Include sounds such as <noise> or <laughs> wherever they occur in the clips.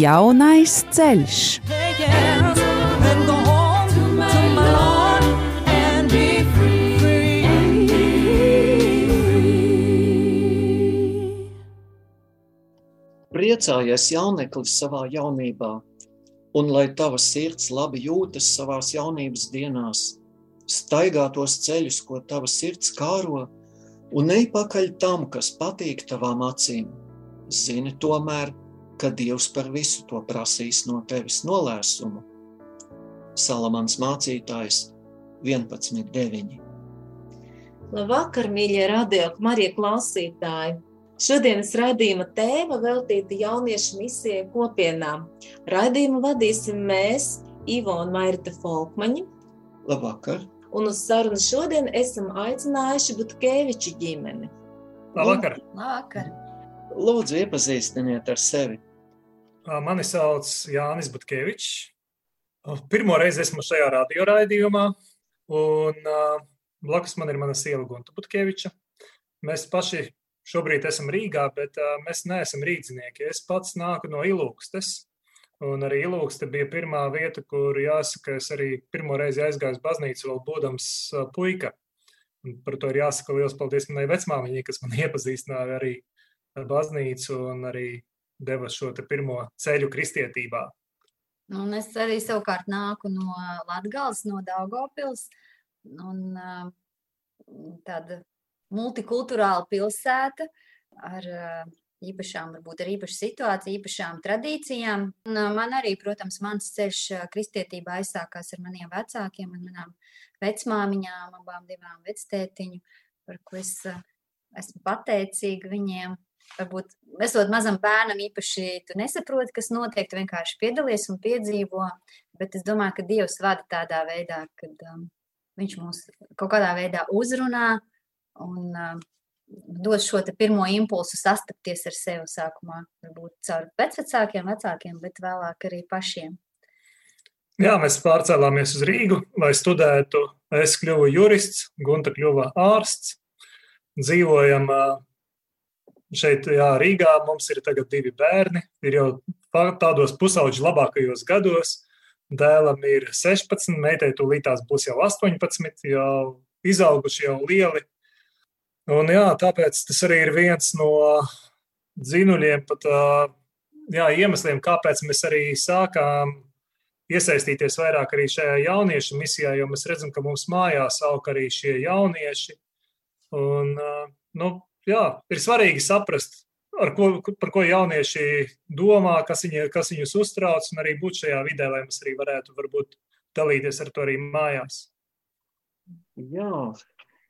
Jaunais ceļš. Priecājies, jauneklis, savā jaunībā, un lai tava sirds labi jūtas savās jaunības dienās, staigā tos ceļus, ko tava sirds kāro, un ej pakaļ tam, kas patīk tavām acīm. Zini tomēr, ka Dievs par visu to prasīs no tevis nolēsumu. Salamans mācītājs 11.9. Labvakar, mīļie radio Marija klausītāji! Šodienas raidījuma tēma veltīta jauniešu misijai kopienām. Raidījumu vadīsim mēs, Ivo un Mairita Folkmaņa. Labvakar! Un uz sarunu šodien esam aicinājuši Butkēviču ģimeni. Labvakar! Labvakar! Lūdzu, iepazīstiniet ar sevi! Mani sauc Jānis Butkevičs. Pirmo reizi esmu šajā radioraidījumā, un blakus man ir mana sieva Gunta Butkeviča. Mēs paši šobrīd esam Rīgā, bet mēs neesam rīznieki. Es pats nāku no Ilūkstes, un arī Ilūkste bija pirmā vieta, kur jāsaka, es arī pirmo reizi aizgāju uz baznīcu, vēl būdams puika. Un par to ir jāsaka liels paldies manai vecmāmiņai, kas man iepazīstināja arī ar baznīcu un arī deva šo pirmo ceļu kristietībā. Un es arī savukārt nāku no Latvijas, no Daugopils. Un, tāda multikulturāla pilsēta ar īpašām, varbūt ar īpašu situāciju, īpašām tradīcijām. Un man arī, protams, mans ceļš kristietībā aizsākās ar maniem vecākiem un manām vecmāmiņām, abām divām vectētiņu, par ko es esmu pateicīga viņiem varbūt esot mazam bērnam, īpaši tu nesaproti, kas notiek, tu vienkārši piedalies un piedzīvo. Bet es domāju, ka Dievs vada tādā veidā, ka um, Viņš mūs kaut kādā veidā uzrunā un um, dod šo pirmo impulsu sastapties ar sevi sākumā. Varbūt caur vecākiem, vecākiem, bet vēlāk arī pašiem. Jā, mēs pārcēlāmies uz Rīgu, lai studētu. Es kļuvu jurists, Gunta kļuva ārsts. Dzīvojam uh, Šeit, jā, Rīgā mums ir divi bērni. Ir jau tādos pusauģi labākajos gados. Dēlam ir 16, meitai tūlīt tās būs jau 18, jau izauguši, jau lieli. Un, jā, tāpēc tas arī ir viens no dzinuļiem, pat jā, iemesliem, kāpēc mēs arī sākām iesaistīties vairāk arī šajā jauniešu misijā, jo mēs redzam, ka mums mājās aug arī šie jaunieši. Un, nu, jā, ir svarīgi saprast, ko, par ko jaunieši domā, kas, viņi, kas viņus uztrauc, un arī būt šajā vidē, lai mēs arī varētu varbūt dalīties ar to arī mājās. Jā,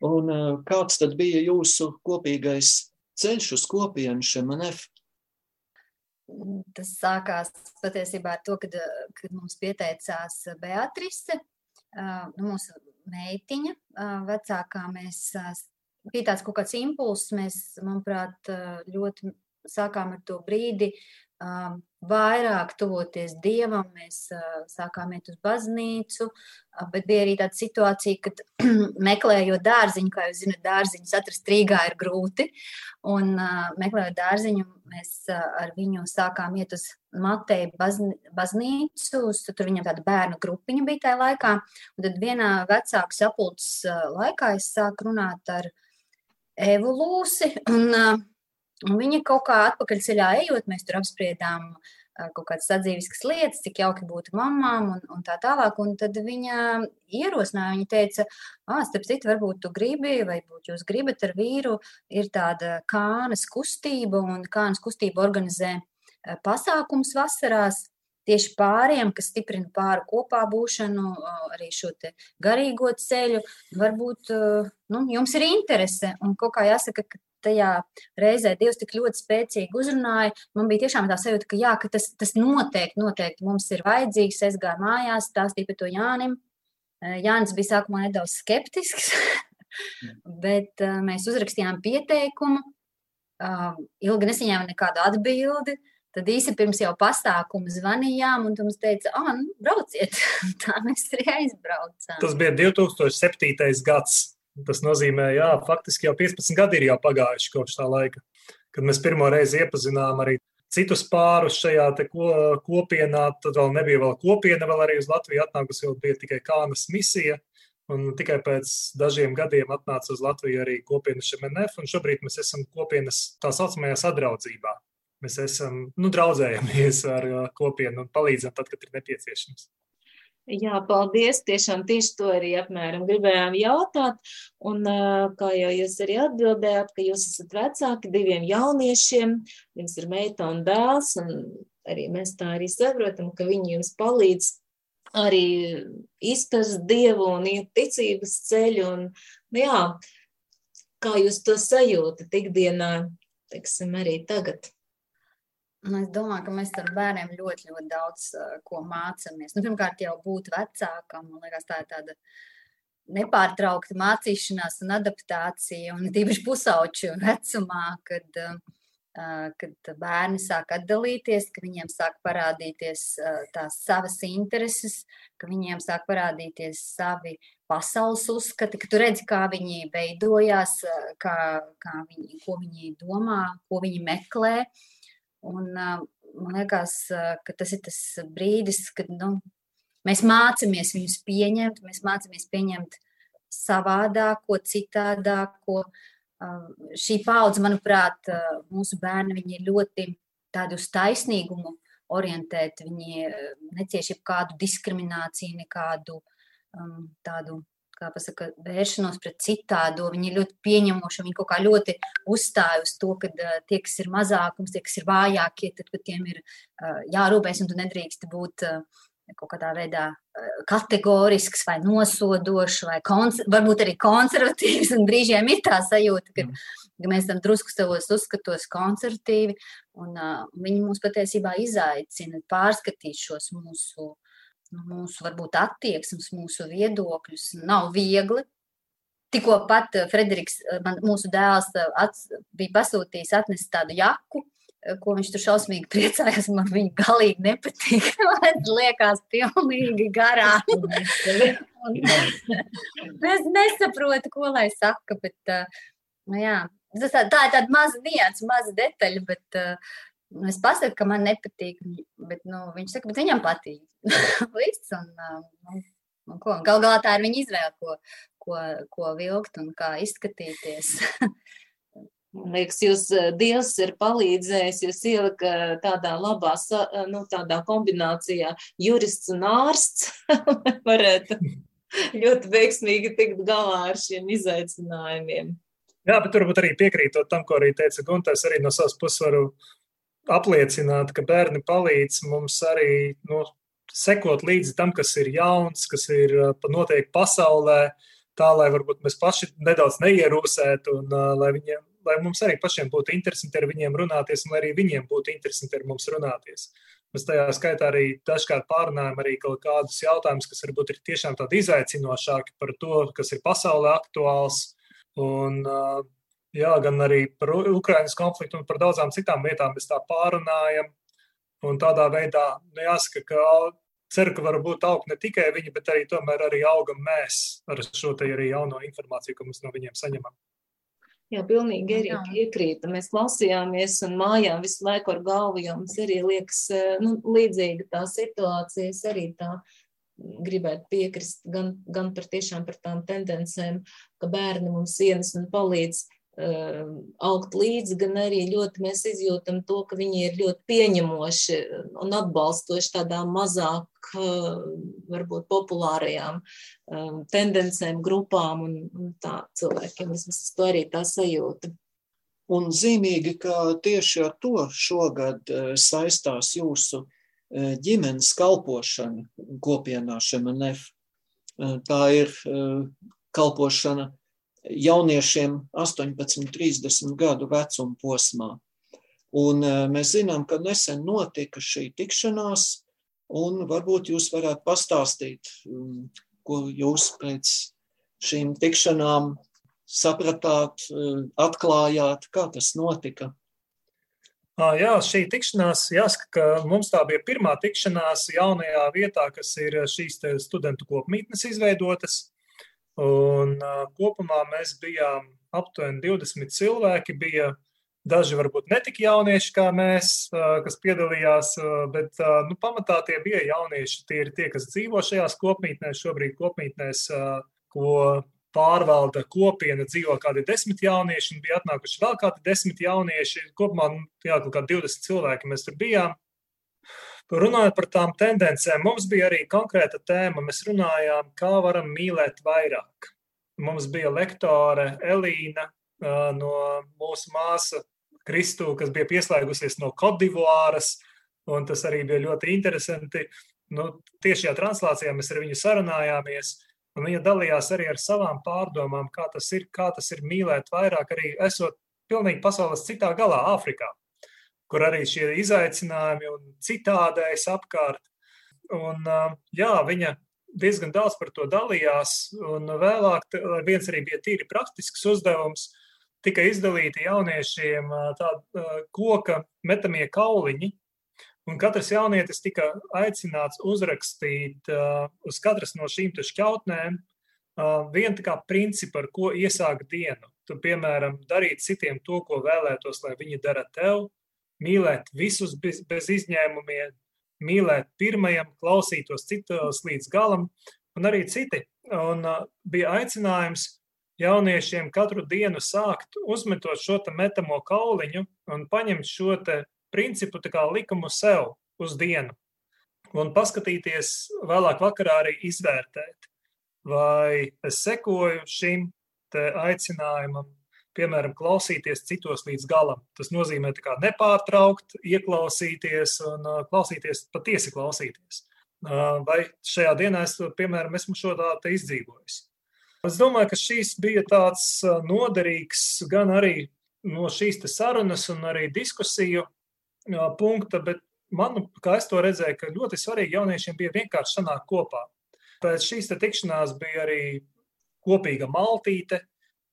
un kāds tad bija jūsu kopīgais ceļš uz kopienu Šemanef? Tas sākās patiesībā ar to, kad, kad mums pieteicās Beatrice, nu, mūsu meitiņa, vecākā mēs bija tāds kaut kāds impulss. Mēs, manuprāt, ļoti sākām ar to brīdi um, vairāk tuvoties dievam. Mēs uh, sākām iet uz baznīcu, uh, bet bija arī tāda situācija, kad <clears throat> meklējot dārziņu, kā jūs zinat, dārziņus atrast Rīgā ir grūti. Un uh, meklējot dārziņu, mēs ar viņu sākām iet uz Mateja baznīcu. Tur viņam tāda bērnu grupiņa bija tajā laikā. Un tad vienā vecāku sapulces laikā es sāku runāt ar viņu Evu Lūsi. Un, un viņa kaut kā atpakaļceļā ejot, mēs tur apspriedām kaut kādas sadzīviskas lietas, cik jauki būtu mamām un, un tā tālāk. Un tad viņa ierosināja, viņa teica, ah, starp citu, varbūt tu gribi, vai būt jūs gribat ar vīru, ir tāda kānas kustība, un kānas kustība organizē pasākums vasarās tieši pāriem, kas stiprina pāru kopā būšanu, arī šo garīgo ceļu. Varbūt nu, jums ir interese, un kaut kā jāsaka, ka tajā reizē Dievs tik ļoti spēcīgi uzrunāja, man bija tiešām tā sajūta, ka, jā, ka tas, tas noteikti, noteikti mums ir vajadzīgs. Es gāju mājās, stāstīju par to Jānim. Jānis bija sākumā nedaudz skeptisks, <laughs> bet mēs uzrakstījām pieteikumu. Ilgi nesaņēma nekādu atbildi. Tad īsi pirms jau pasākuma zvanījām, un viņš teica, ah, nu, brauciet. <laughs> Tā mēs arī aizbraucām. Tas bija 2007. gads. Tas nozīmē, ka faktiski jau 15 gadi ir jau pagājuši kopš tā laika, kad mēs pirmo reizi iepazinām arī citus pārus šajā ko, kopienā. Tad vēl nebija vēl kopiena, vēl arī uz Latviju atnākusi, vēl bija tikai kānas misija. Un tikai pēc dažiem gadiem atnāca uz Latviju arī kopienas MNF, un šobrīd mēs esam kopienas tā saucamajā sadraudzībā. Mēs esam, nu, draudzējamies ar uh, kopienu un palīdzam tad, kad ir nepieciešams. Jā, paldies. Tiešām tieši to arī apmēram gribējām jautāt. Un, uh, kā jau jūs arī atbildējāt, ka jūs esat vecāki diviem jauniešiem, jums ir meita un dēls, un arī mēs tā arī saprotam, ka viņi jums palīdz arī izprast Dievu un iet ticības ceļu. Un, nu jā, kā jūs to sajūtat ikdienā, teiksim, arī tagad? Nu, es domāju, ka mēs ar bērniem ļoti, ļoti daudz uh, ko mācāmies. Nu, pirmkārt, jau būt vecākam, man liekas, tā ir tāda nepārtraukta mācīšanās un adaptācija. Un tīpaši pusauču vecumā, kad, uh, kad bērni sāk atdalīties, ka viņiem sāk parādīties uh, tās savas intereses, ka viņiem sāk parādīties savi pasaules uzskati, ka tu redzi, kā viņi veidojās, kā, kā viņi, ko viņi domā, ko viņi meklē. Uh, Un, man liekas, ka tas ir tas brīdis, kad nu, mēs mācāmies viņus pieņemt, mēs mācāmies pieņemt savādāko, citādāko. Šī paudze, manuprāt, mūsu bērni ir ļoti tādi uz taisnīgumu orientēti. Viņi necieš kādu diskrimināciju, nekādu um, tādu kā pasaka, vēršanos pret citādo. Viņi ir ļoti pieņemoši, viņi kaut kā ļoti uzstāj uz to, ka tie, kas ir mazākums, tie, kas ir vājākie, tad par tiem ir jārūpēs, un tu nedrīkst būt kaut kādā veidā kategorisks vai nosodošs, vai varbūt arī konservatīvs. Un brīžiem ir tā sajūta, ka, ka mēs esam drusku savos uzskatos konservatīvi, un uh, viņi mums patiesībā izaicina pārskatīt šos mūsu uh, mūsu varbūt attieksmes, mūsu viedokļus. Nav viegli. Tikko pat eh, Frederiks, eh, man, mūsu dēls, eh, ats, bija pasūtījis atnest tādu jaku, ko viņš tur šausmīgi <laughs> priecājās. Man viņa galīgi nepatīk. <laughs> Man liekas, pilnīgi garā. <laughs> es nesaprotu, ko lai saka, bet nu, jā, tā, tā ir tāda maza nianses, maza detaļa, bet uh, es pasaku, ka man nepatīk, bet nu, viņš saka, ka viņam patīk. <laughs> Viss, un, un, un ko? Gal galā tā ir viņa izvēle, ko, ko, ko vilkt un kā izskatīties. <laughs> Man liekas, jūs Dievs ir palīdzējis, jūs ielika tādā labā, nu, tādā kombinācijā jurists un ārsts, <laughs> varētu ļoti veiksmīgi tikt galā ar šiem izaicinājumiem. Jā, bet turbūt arī piekrītot tam, ko arī teica Gunters, arī no savas puses varu apliecināt, ka bērni palīdz mums arī nu, sekot līdzi tam, kas ir jauns, kas ir notiek pasaulē, tā lai varbūt mēs paši nedaudz neierūsētu un lai, viņiem, lai mums arī pašiem būtu interesanti ar viņiem runāties un lai arī viņiem būtu interesanti ar mums runāties. Mēs tajā skaitā arī dažkārt pārunājam arī kaut kādus jautājumus, kas varbūt ir tiešām tādi izaicinošāki par to, kas ir pasaulē aktuāls. Un, uh, jā, gan arī par Ukraiņas konfliktu un par daudzām citām lietām mēs tā pārunājam. Un tādā veidā nu, jāsaka, ka ceru, ka varbūt aug ne tikai viņi, bet arī tomēr arī augam mēs ar šo te arī jauno informāciju, ko mēs no viņiem saņemam. Jā, pilnīgi arī piekrīta. Mēs klausījāmies un mājām visu laiku ar galvu, jo mums arī liekas nu, līdzīga tā situācija. Es arī tā gribētu piekrist gan, gan par tiešām par tām tendencēm, ka bērni mums ienes un palīdz augt līdzi, gan arī ļoti mēs izjūtam to, ka viņi ir ļoti pieņemoši un atbalstoši tādām mazāk, uh, varbūt populārajām um, tendencēm, grupām un, un tā cilvēkiem. Vismaz to arī tā sajūta. Un zīmīgi, ka tieši ar to šogad uh, saistās jūsu ģimenes kalpošana kopienā šemenef. Tā ir kalpošana jauniešiem 18, 30 gadu vecuma posmā. Un mēs zinām, ka nesen notika šī tikšanās, un varbūt jūs varētu pastāstīt, ko jūs pēc šīm tikšanām sapratāt, atklājāt, kā tas notika. Jā, šī tikšanās, jāsaka, ka mums tā bija pirmā tikšanās jaunajā vietā, kas ir šīs studentu kopmītnes izveidotas. Un kopumā mēs bijām aptuveni 20 cilvēki. Bija daži varbūt ne tik jaunieši kā mēs, kas piedalījās, bet nu, pamatā tie bija jaunieši. Tie ir tie, kas dzīvo šajās kopmītnēs, šobrīd kopmītnēs, ko pārvalda kopiena, dzīvo kādi desmit jaunieši, un bija atnākuši vēl kādi desmit jaunieši. Kopumā, nu, jā, kaut kādi 20 cilvēki mēs tur bijām. Runājot par tām tendencēm, mums bija arī konkrēta tēma. Mēs runājām, kā varam mīlēt vairāk. Mums bija lektore Elīna no mūsu māsa Kristū, kas bija pieslēgusies no Kodivāras, un tas arī bija ļoti interesanti. Nu, tieši šajā translācijā mēs ar viņu sarunājāmies. Un viņa dalījās arī ar savām pārdomām, kā tas ir, kā tas ir mīlēt vairāk, arī esot pilnīgi pasaules citā galā, Āfrikā, kur arī šie izaicinājumi un citādējs apkārt. Un, jā, viņa diezgan daudz par to dalījās, un vēlāk viens arī bija tīri praktisks uzdevums. Tika izdalīti jauniešiem tādi koka metamie kauliņi, Un katrs jaunietis tika aicināts uzrakstīt uh, uz katras no šīm šķautnēm uh, vienu principu, ar ko iesākt dienu. Tu, piemēram, darīt citiem to, ko vēlētos, lai viņi dara tev, mīlēt visus bez, bez izņēmumiem, mīlēt pirmajam, klausītos citos līdz galam, un arī citi. Un uh, bija aicinājums jauniešiem katru dienu sākt uzmetot šo metamo kauliņu un paņemt šo principu likumu sev uz dienu. Un paskatīties vēlāk vakarā arī izvērtēt, vai es sekoju šim aicinājumam, piemēram, klausīties citos līdz galam. Tas nozīmē nepārtraukt, ieklausīties un klausīties, patiesi klausīties. Vai šajā dienā es, piemēram, esmu šo tādu izdzīvojis. Es domāju, ka šīs bija tāds noderīgs gan arī no šīs sarunas un arī diskusiju punkta, bet man, kā es to redzēju, ka ļoti svarīgi jauniešiem bija vienkārši sanākt kopā. Pēc šīs tikšanās bija arī kopīga maltīte.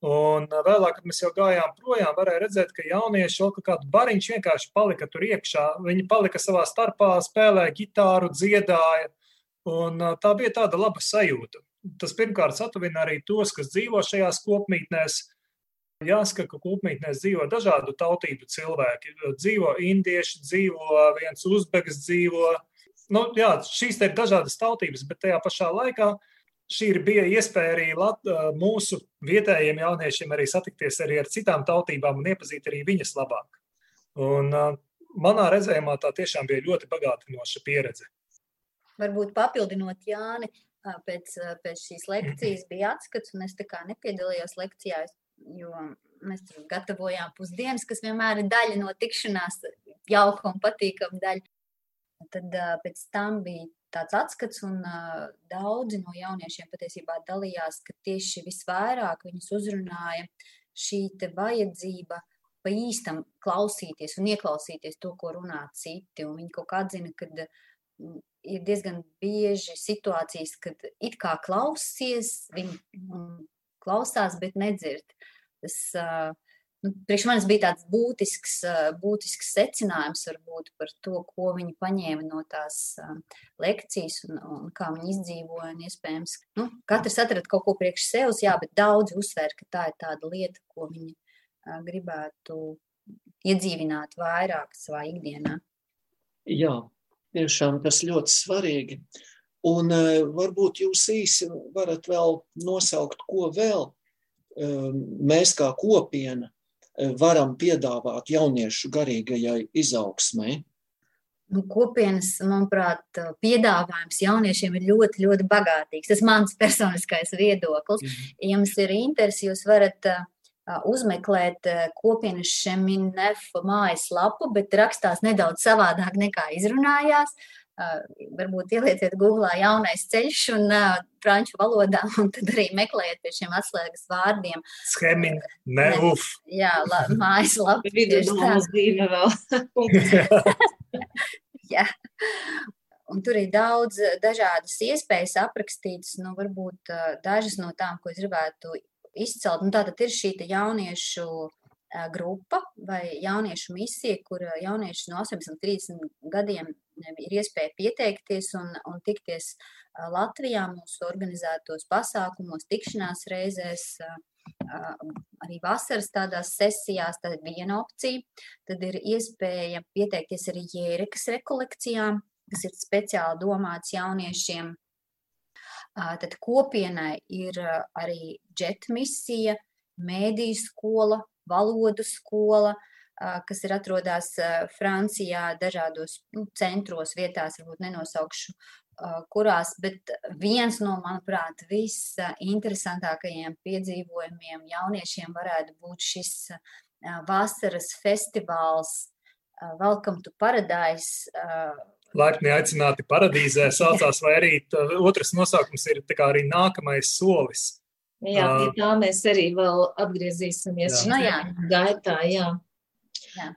Un vēlāk, kad mēs jau gājām projām, varēja redzēt, ka jaunieši vēl kādu bariņš vienkārši palika tur iekšā. Viņi palika savā starpā, spēlēja ģitāru, dziedāja. Un tā bija tāda laba sajūta. Tas pirmkārt satuvina arī tos, kas dzīvo šajās kopmītnēs, Jāsaka, ka kopmītnēs dzīvo dažādu tautību cilvēki. Dzīvo indieši, dzīvo viens uzbegs, dzīvo. Nu, jā, šīs ir dažādas tautības, bet tajā pašā laikā šī bija iespēja arī Lat, mūsu vietējiem jauniešiem arī satikties arī ar citām tautībām un iepazīt arī viņas labāk. Un, manā redzējumā tā tiešām bija ļoti bagātinoša pieredze. Varbūt papildinot Jāni, pēc, pēc šīs lekcijas bija atskats, un es tā kā nepiedalījos lekcijā. Jo mēs tur gatavojām pusdienas, kas vienmēr ir daļa no tikšanās, jauka un patīkama daļa. Tad pēc tam bija tāds atskats, un daudzi no jauniešiem patiesībā dalījās, ka tieši visvairāk viņus uzrunāja šī vajadzība pa īstam klausīties un ieklausīties to, ko runā citi. Un viņi kaut kā atzina, ka ir diezgan bieži situācijas, kad it kā klausies, viņi klausās, bet nedzird. Tas, nu, priekš manis bija tāds būtisks, būtisks secinājums varbūt par to, ko viņi paņēma no tās lekcijas un, un kā viņi izdzīvoja. Un iespējams, nu, katrs atrada kaut ko priekš sevis, jā, bet daudzi uzsver, ka tā ir tāda lieta, ko viņi gribētu iedzīvināt vairāk savā ikdienā. Jā, tiešām tas ļoti svarīgi. Un varbūt jūs īsi varat vēl nosaukt, ko vēl mēs kā kopiena varam piedāvāt jauniešu garīgajai izaugsmai. Nu, kopienas, manuprāt, piedāvājums jauniešiem ir ļoti, ļoti bagātīgs. Tas ir mans personiskais viedoklis. Mm. Ja jums ir interesi, jūs varat uh, uzmeklēt kopienas Šeminef mājaslapu, bet rakstās nedaudz savādāk nekā izrunājās. Uh, varbūt ielieciet Google jaunais ceļš un uh, franču valodā, <laughs> un tad arī meklējiet pie šiem atslēgas vārdiem. Scheming, ne, uf. Jā, la, <laughs> mājas lapa. Vidu domas dzīve vēl. <laughs> Jā. Un tur ir daudz dažādas iespējas aprakstītas, nu, varbūt uh, dažas no tām, ko es gribētu izcelt. Nu, tātad ir šī jauniešu grupa vai jauniešu misija, kur jaunieši no 18 līdz 30 gadiem ir iespēja pieteikties un, un tikties Latvijā mūsu organizētos pasākumos, tikšanās reizēs, arī vasaras tādās sesijās. Tā ir viena opcija. Tad ir iespēja pieteikties arī jērekas rekolekcijām, kas ir speciāli domāts jauniešiem. Tad kopienai ir arī džet misija, mēdīju skola, valodu skola, kas ir atrodas Francijā dažādos nu, centros, vietās, varbūt nenosaukšu, kurās, bet viens no, manuprāt, visinteresantākajiem piedzīvojumiem jauniešiem varētu būt šis vasaras festivāls Welcome to Paradise. Laipni aicināti paradīzē saucās, vai arī otrs nosaukums ir arī nākamais solis. Jā, pie tā mēs arī vēl atgriezīsimies jā. šajā gaitā. Jā. Jā.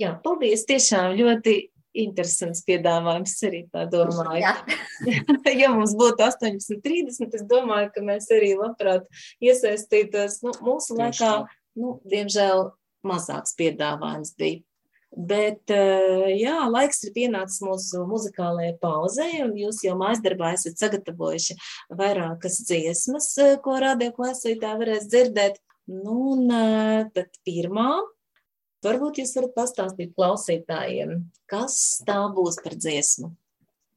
jā, paldies. Tiešām ļoti interesants piedāvājums arī tā domāju. <laughs> ja mums būtu 18.30, es domāju, ka mēs arī labprāt iesaistītos. Nu, mūsu laikā, nu, diemžēl, mazāks piedāvājums bija. Bet, eh, jā, laiks ir pienācis mūsu muzikālajai pauzei, un jūs jau mājas darbā esat sagatavojuši vairākas dziesmas, eh, ko radio klasītā varēs dzirdēt. Nu, un eh, tad pirmā, varbūt jūs varat pastāstīt klausītājiem, kas tā būs par dziesmu.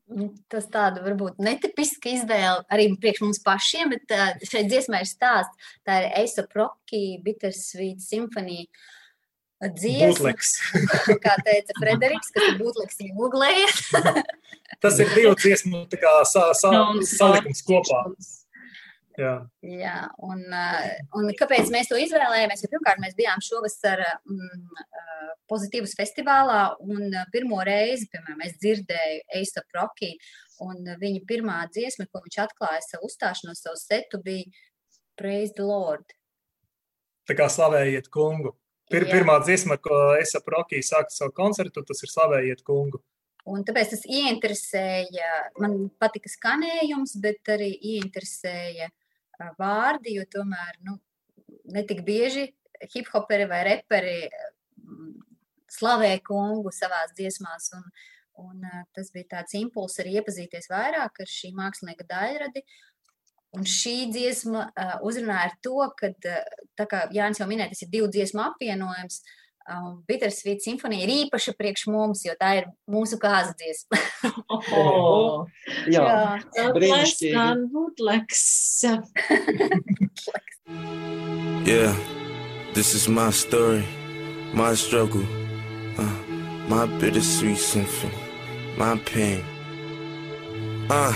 Nu, tas tāda varbūt netipiska izvēle arī priekš mums pašiem, bet šeit dziesmā ir stāsts. Tā ir Eisa Proki, Bittersweet Symphony. Dziesmu, <laughs> kā teica Frederiks, kas ir būtleks, googlējiet. Tas ir divu dziesmu sa, sa, salikums kopā. Jā. Jā, un, un kāpēc mēs to izvēlējāmies? Jo pirmkārt, mēs bijām šovasar mm, pozitīvas festivālā, un pirmo reizi, piemēram, es dzirdēju Eisa Proki, un viņa pirmā dziesma, ko viņš atklāja savu uzstāšanos, savu setu, bija Praise the Lord. Tā kā slavējiet kungu. Pir, Jā. pirmā dziesma, ko es ap Rokiju sāku savu koncertu, tas ir Slavējiet kungu. Un tāpēc tas ieinteresēja, man patika skanējums, bet arī ieinteresēja vārdi, jo tomēr nu, netik bieži hiphoperi vai reperi slavē kungu savās dziesmās. Un, un tas bija tāds impulss arī iepazīties vairāk ar šī mākslinieka daļradi. Un šī dziesma uh, uzrunāja ar to, ka, uh, tā kā Jānis jau minēja, tas ir divu dziesmu apvienojums. Um, Bittersweet simfonija ir īpaša priekš mums, jo tā ir mūsu kāza dziesma. oh, <laughs> jā, jā. brīnišķīgi. Būtleks. <laughs> yeah, this is my story, my struggle, uh, my bittersweet symphony, my pain. Uh,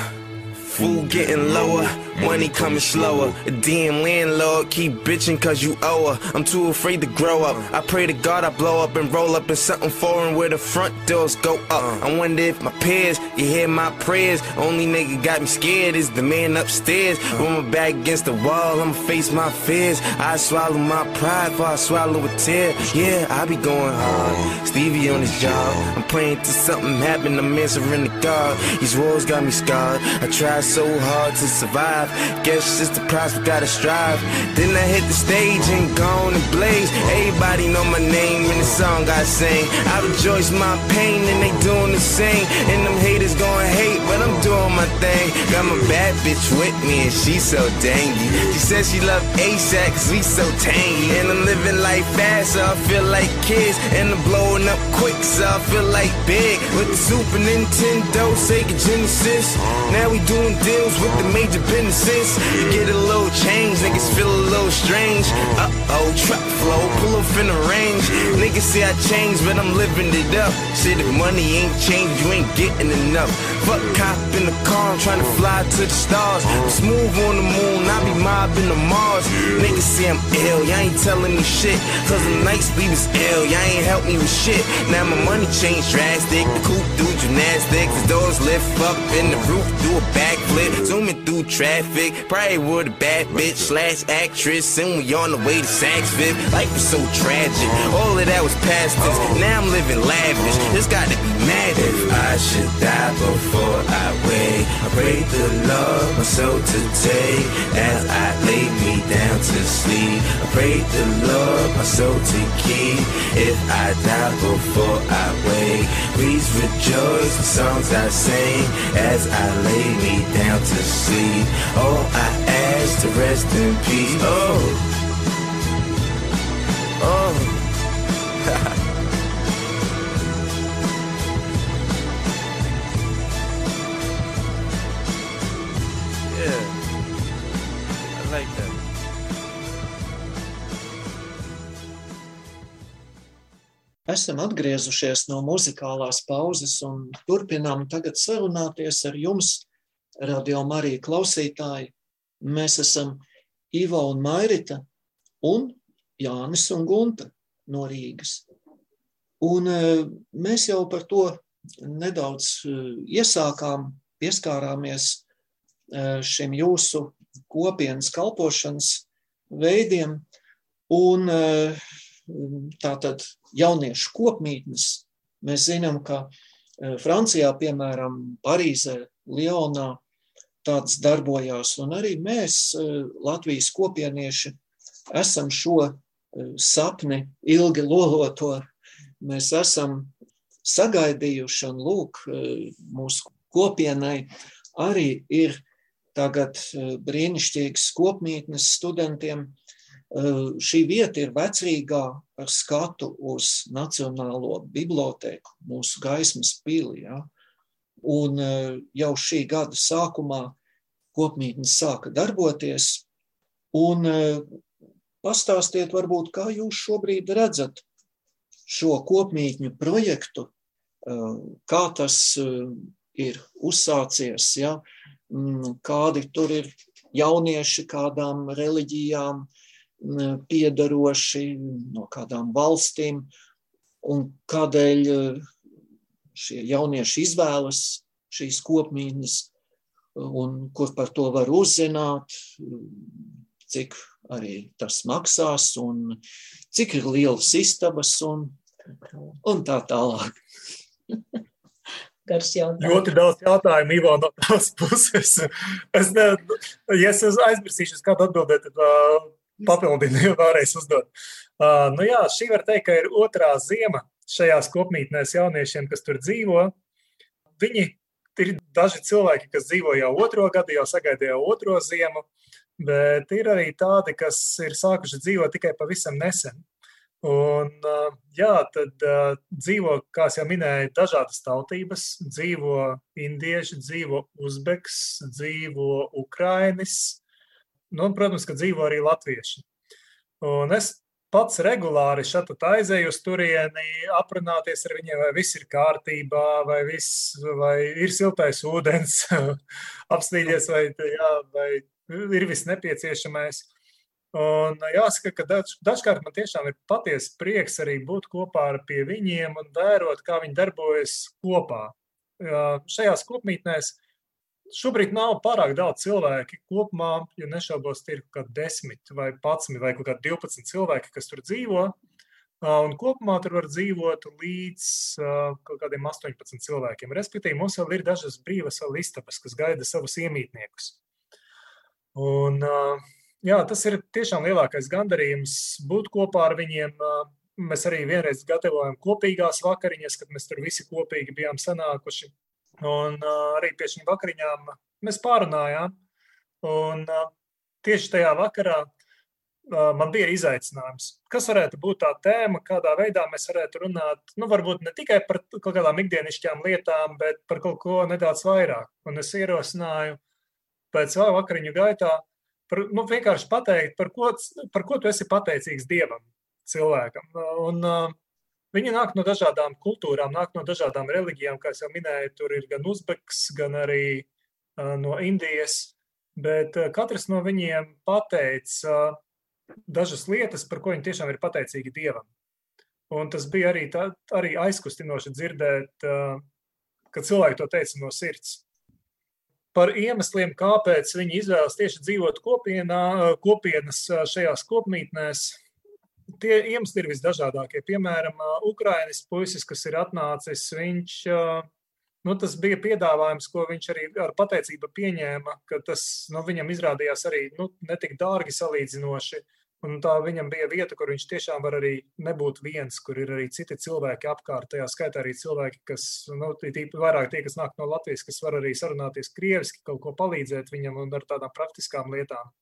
Food getting lower, money coming slower. A damn landlord keep bitching cause you owe her. I'm too afraid to grow up. I pray to God I blow up and roll up in something foreign where the front doors go up. I wonder if my peers, you hear my prayers. Only nigga got me scared is the man upstairs. With my back against the wall, I'ma face my fears. I swallow my pride before I swallow a tear. Yeah, I be going hard. Stevie on his job. I'm praying to something happen. I'm answering to God. These walls got me scarred. I tried so hard to survive. Guess it's the price we gotta strive. Then I hit the stage and gone and blaze. Everybody know my name in the song I sing. I rejoice my pain and they doing the same. And them haters gonna hate, but I'm doing my thing. Got my bad bitch with me and she so dangy. She says she love ASAP cause we so tangy. And I'm living life fast so I feel like kids. And I'm blowing up quick so I feel like big. With the Super Nintendo, Sega Genesis. Now we doing deals with the major businesses. You get a little change, niggas feel a little strange. Uh oh, truck flow, pull up in the range. Niggas say I changed, but I'm living it up. Shit, if money ain't changed, you ain't getting enough. Fuck cop in the car, I'm trying to fly to the stars. Smooth on the moon, I be mobbing the Mars. Niggas say I'm ill, y'all ain't telling me shit. Cause the night sleep is ill, y'all ain't help me with shit. Now my money changed drastic. The coupe do gymnastics, the doors lift up and the roof do a backflip. Zooming through traffic, probably with a bad bitch slash actress, and we on the way to Saks Fifth. Life was so tragic, all of that was past tense. Now I'm living lavish. It's got to be mad if I should die before I wake. I pray the Lord my soul to take as I lay me down to sleep. I pray the Lord my soul to keep if I die before I wake. Please rejoice the songs I sing as I lay me down to sleep. Oh, I ask to rest in peace. Oh, oh. <laughs> Esam atgriezušies no muzikālās pauzes un turpinām tagad sarunāties ar jums, radio Marija klausītāji. Mēs esam Ivo un Mairita un Jānis un Gunta no Rīgas. Un eh, mēs jau par to nedaudz eh, iesākām, pieskārāmies eh, šim jūsu kopienas kalpošanas veidiem. Un tātad jauniešu kopmītnes. Mēs zinām, ka Francijā, piemēram, Parīzē, Lionā tāds darbojās, un arī mēs, Latvijas kopienieši, esam šo sapni ilgi loloto, mēs esam sagaidījuši, un lūk, mūsu kopienai arī ir tagad brīnišķīgas kopmītnes studentiem, šī vieta ir vecrīgā ar skatu uz Nacionālo bibliotēku, mūsu gaismas pili. Ja? Un jau šī gada sākumā kopmītnes sāka darboties. Un pastāstiet, varbūt, kā jūs šobrīd redzat šo kopmītņu projektu, kā tas ir uzsācies, ja? kādi tur ir jaunieši, kādām reliģijām, piedaroši, no kādām valstīm, un kādēļ šie jaunieši izvēlas šīs kopmītnes, un kur par to var uzzināt, cik arī tas maksās, un cik ir lielas istabas, un, un tā tālāk. <laughs> Garš jautājums. Ļoti daudz jautājumu, Ivo, no tās puses. <laughs> Es ne, ja es aizmirsīšu, kādu atbildēt, tad uh, papildinu, <laughs> vēlreiz uzdot. Uh, nu jā, šī var teikt, ka ir otrā ziema šajās kopmītnēs jauniešiem, kas tur dzīvo. Viņi ir daži cilvēki, kas dzīvo jau otro gadu, jau sagaidīja otro ziemu, bet ir arī tādi, kas ir sākuši dzīvot tikai pavisam nesen. Un, jā, tad uh, dzīvo, kā jau minēju, dažādas tautības. Dzīvo indieši, dzīvo uzbeks, dzīvo ukrainis, nu, protams, ka dzīvo arī latvieši. Un es pats regulāri šeit aizēju uz turieni, aprunāties ar viņiem, vai viss ir kārtībā, vai, viss, vai ir siltais ūdens, <laughs> apstīties, vai, jā, vai ir viss nepieciešamais. Un jāsaka, ka daž, dažkārt man tiešām ir patiesa prieks arī būt kopā ar viņiem un vērot, kā viņi darbojas kopā. Šajās kopmītnēs šobrīd nav pārāk daudz cilvēku kopumā, jo nešaubos, ir kaut kādi desmit vai patsmit vai kaut kādi 12 cilvēki, kas tur dzīvo. Un kopumā tur var dzīvot līdz kaut kādiem 18 cilvēkiem. Respektīvi, mums vēl ir dažas brīvas istabas, kas gaida savus iemītniekus. Un, uh, jā, tas ir tiešām lielākais gandarījums būt kopā ar viņiem. Mēs arī vienreiz gatavojam kopīgās vakariņas, kad mēs tur visi kopīgi bijām sanākuši. Un arī pie šīm vakariņām mēs pārunājām. Un tieši tajā vakarā man bija izaicinājums, kas varētu būt tā tēma, kādā veidā mēs varētu runāt. Nu, varbūt ne tikai par kaut kādām ikdienišķām lietām, bet par kaut ko nedaudz vairāk. Un es ierosināju pēc vakariņu gaitā par, nu, vienkārši pateikt, par ko, par ko tu esi pateicīgs Dievam, cilvēkam. Un, uh, viņi nāk no dažādām kultūrām, nāk no dažādām reliģijām, kā jau minēju, tur ir gan uzbeks, gan arī uh, no Indijas. Bet uh, katrs no viņiem pateica uh, dažas lietas, par ko viņi tiešām ir pateicīgi Dievam. Un tas bija arī, tā, arī aizkustinoši dzirdēt, kad cilvēki to teica no sirds. Par iemesliem, kāpēc viņi izvēlas tieši dzīvot kopienā, kopienas šajās kopmītnēs, tie iemesli ir visdažādākie. Piemēram, Ukraiņas puisis, kas ir atnācis, viņš, nu, tas bija piedāvājums, ko viņš arī ar pateicību pieņēma, ka tas nu, viņam izrādījās arī nu, netik dārgi salīdzinoši. Un tā viņam bija vieta, kur viņš tiešām var arī nebūt viens, kur ir arī citi cilvēki apkārt. Tajā skaitā arī cilvēki, kas, nu, tīpaši vairāk tie, kas nāk no Latvijas, kas var arī sarunāties krieviski, kaut ko palīdzēt viņam un ar tādām praktiskām lietām.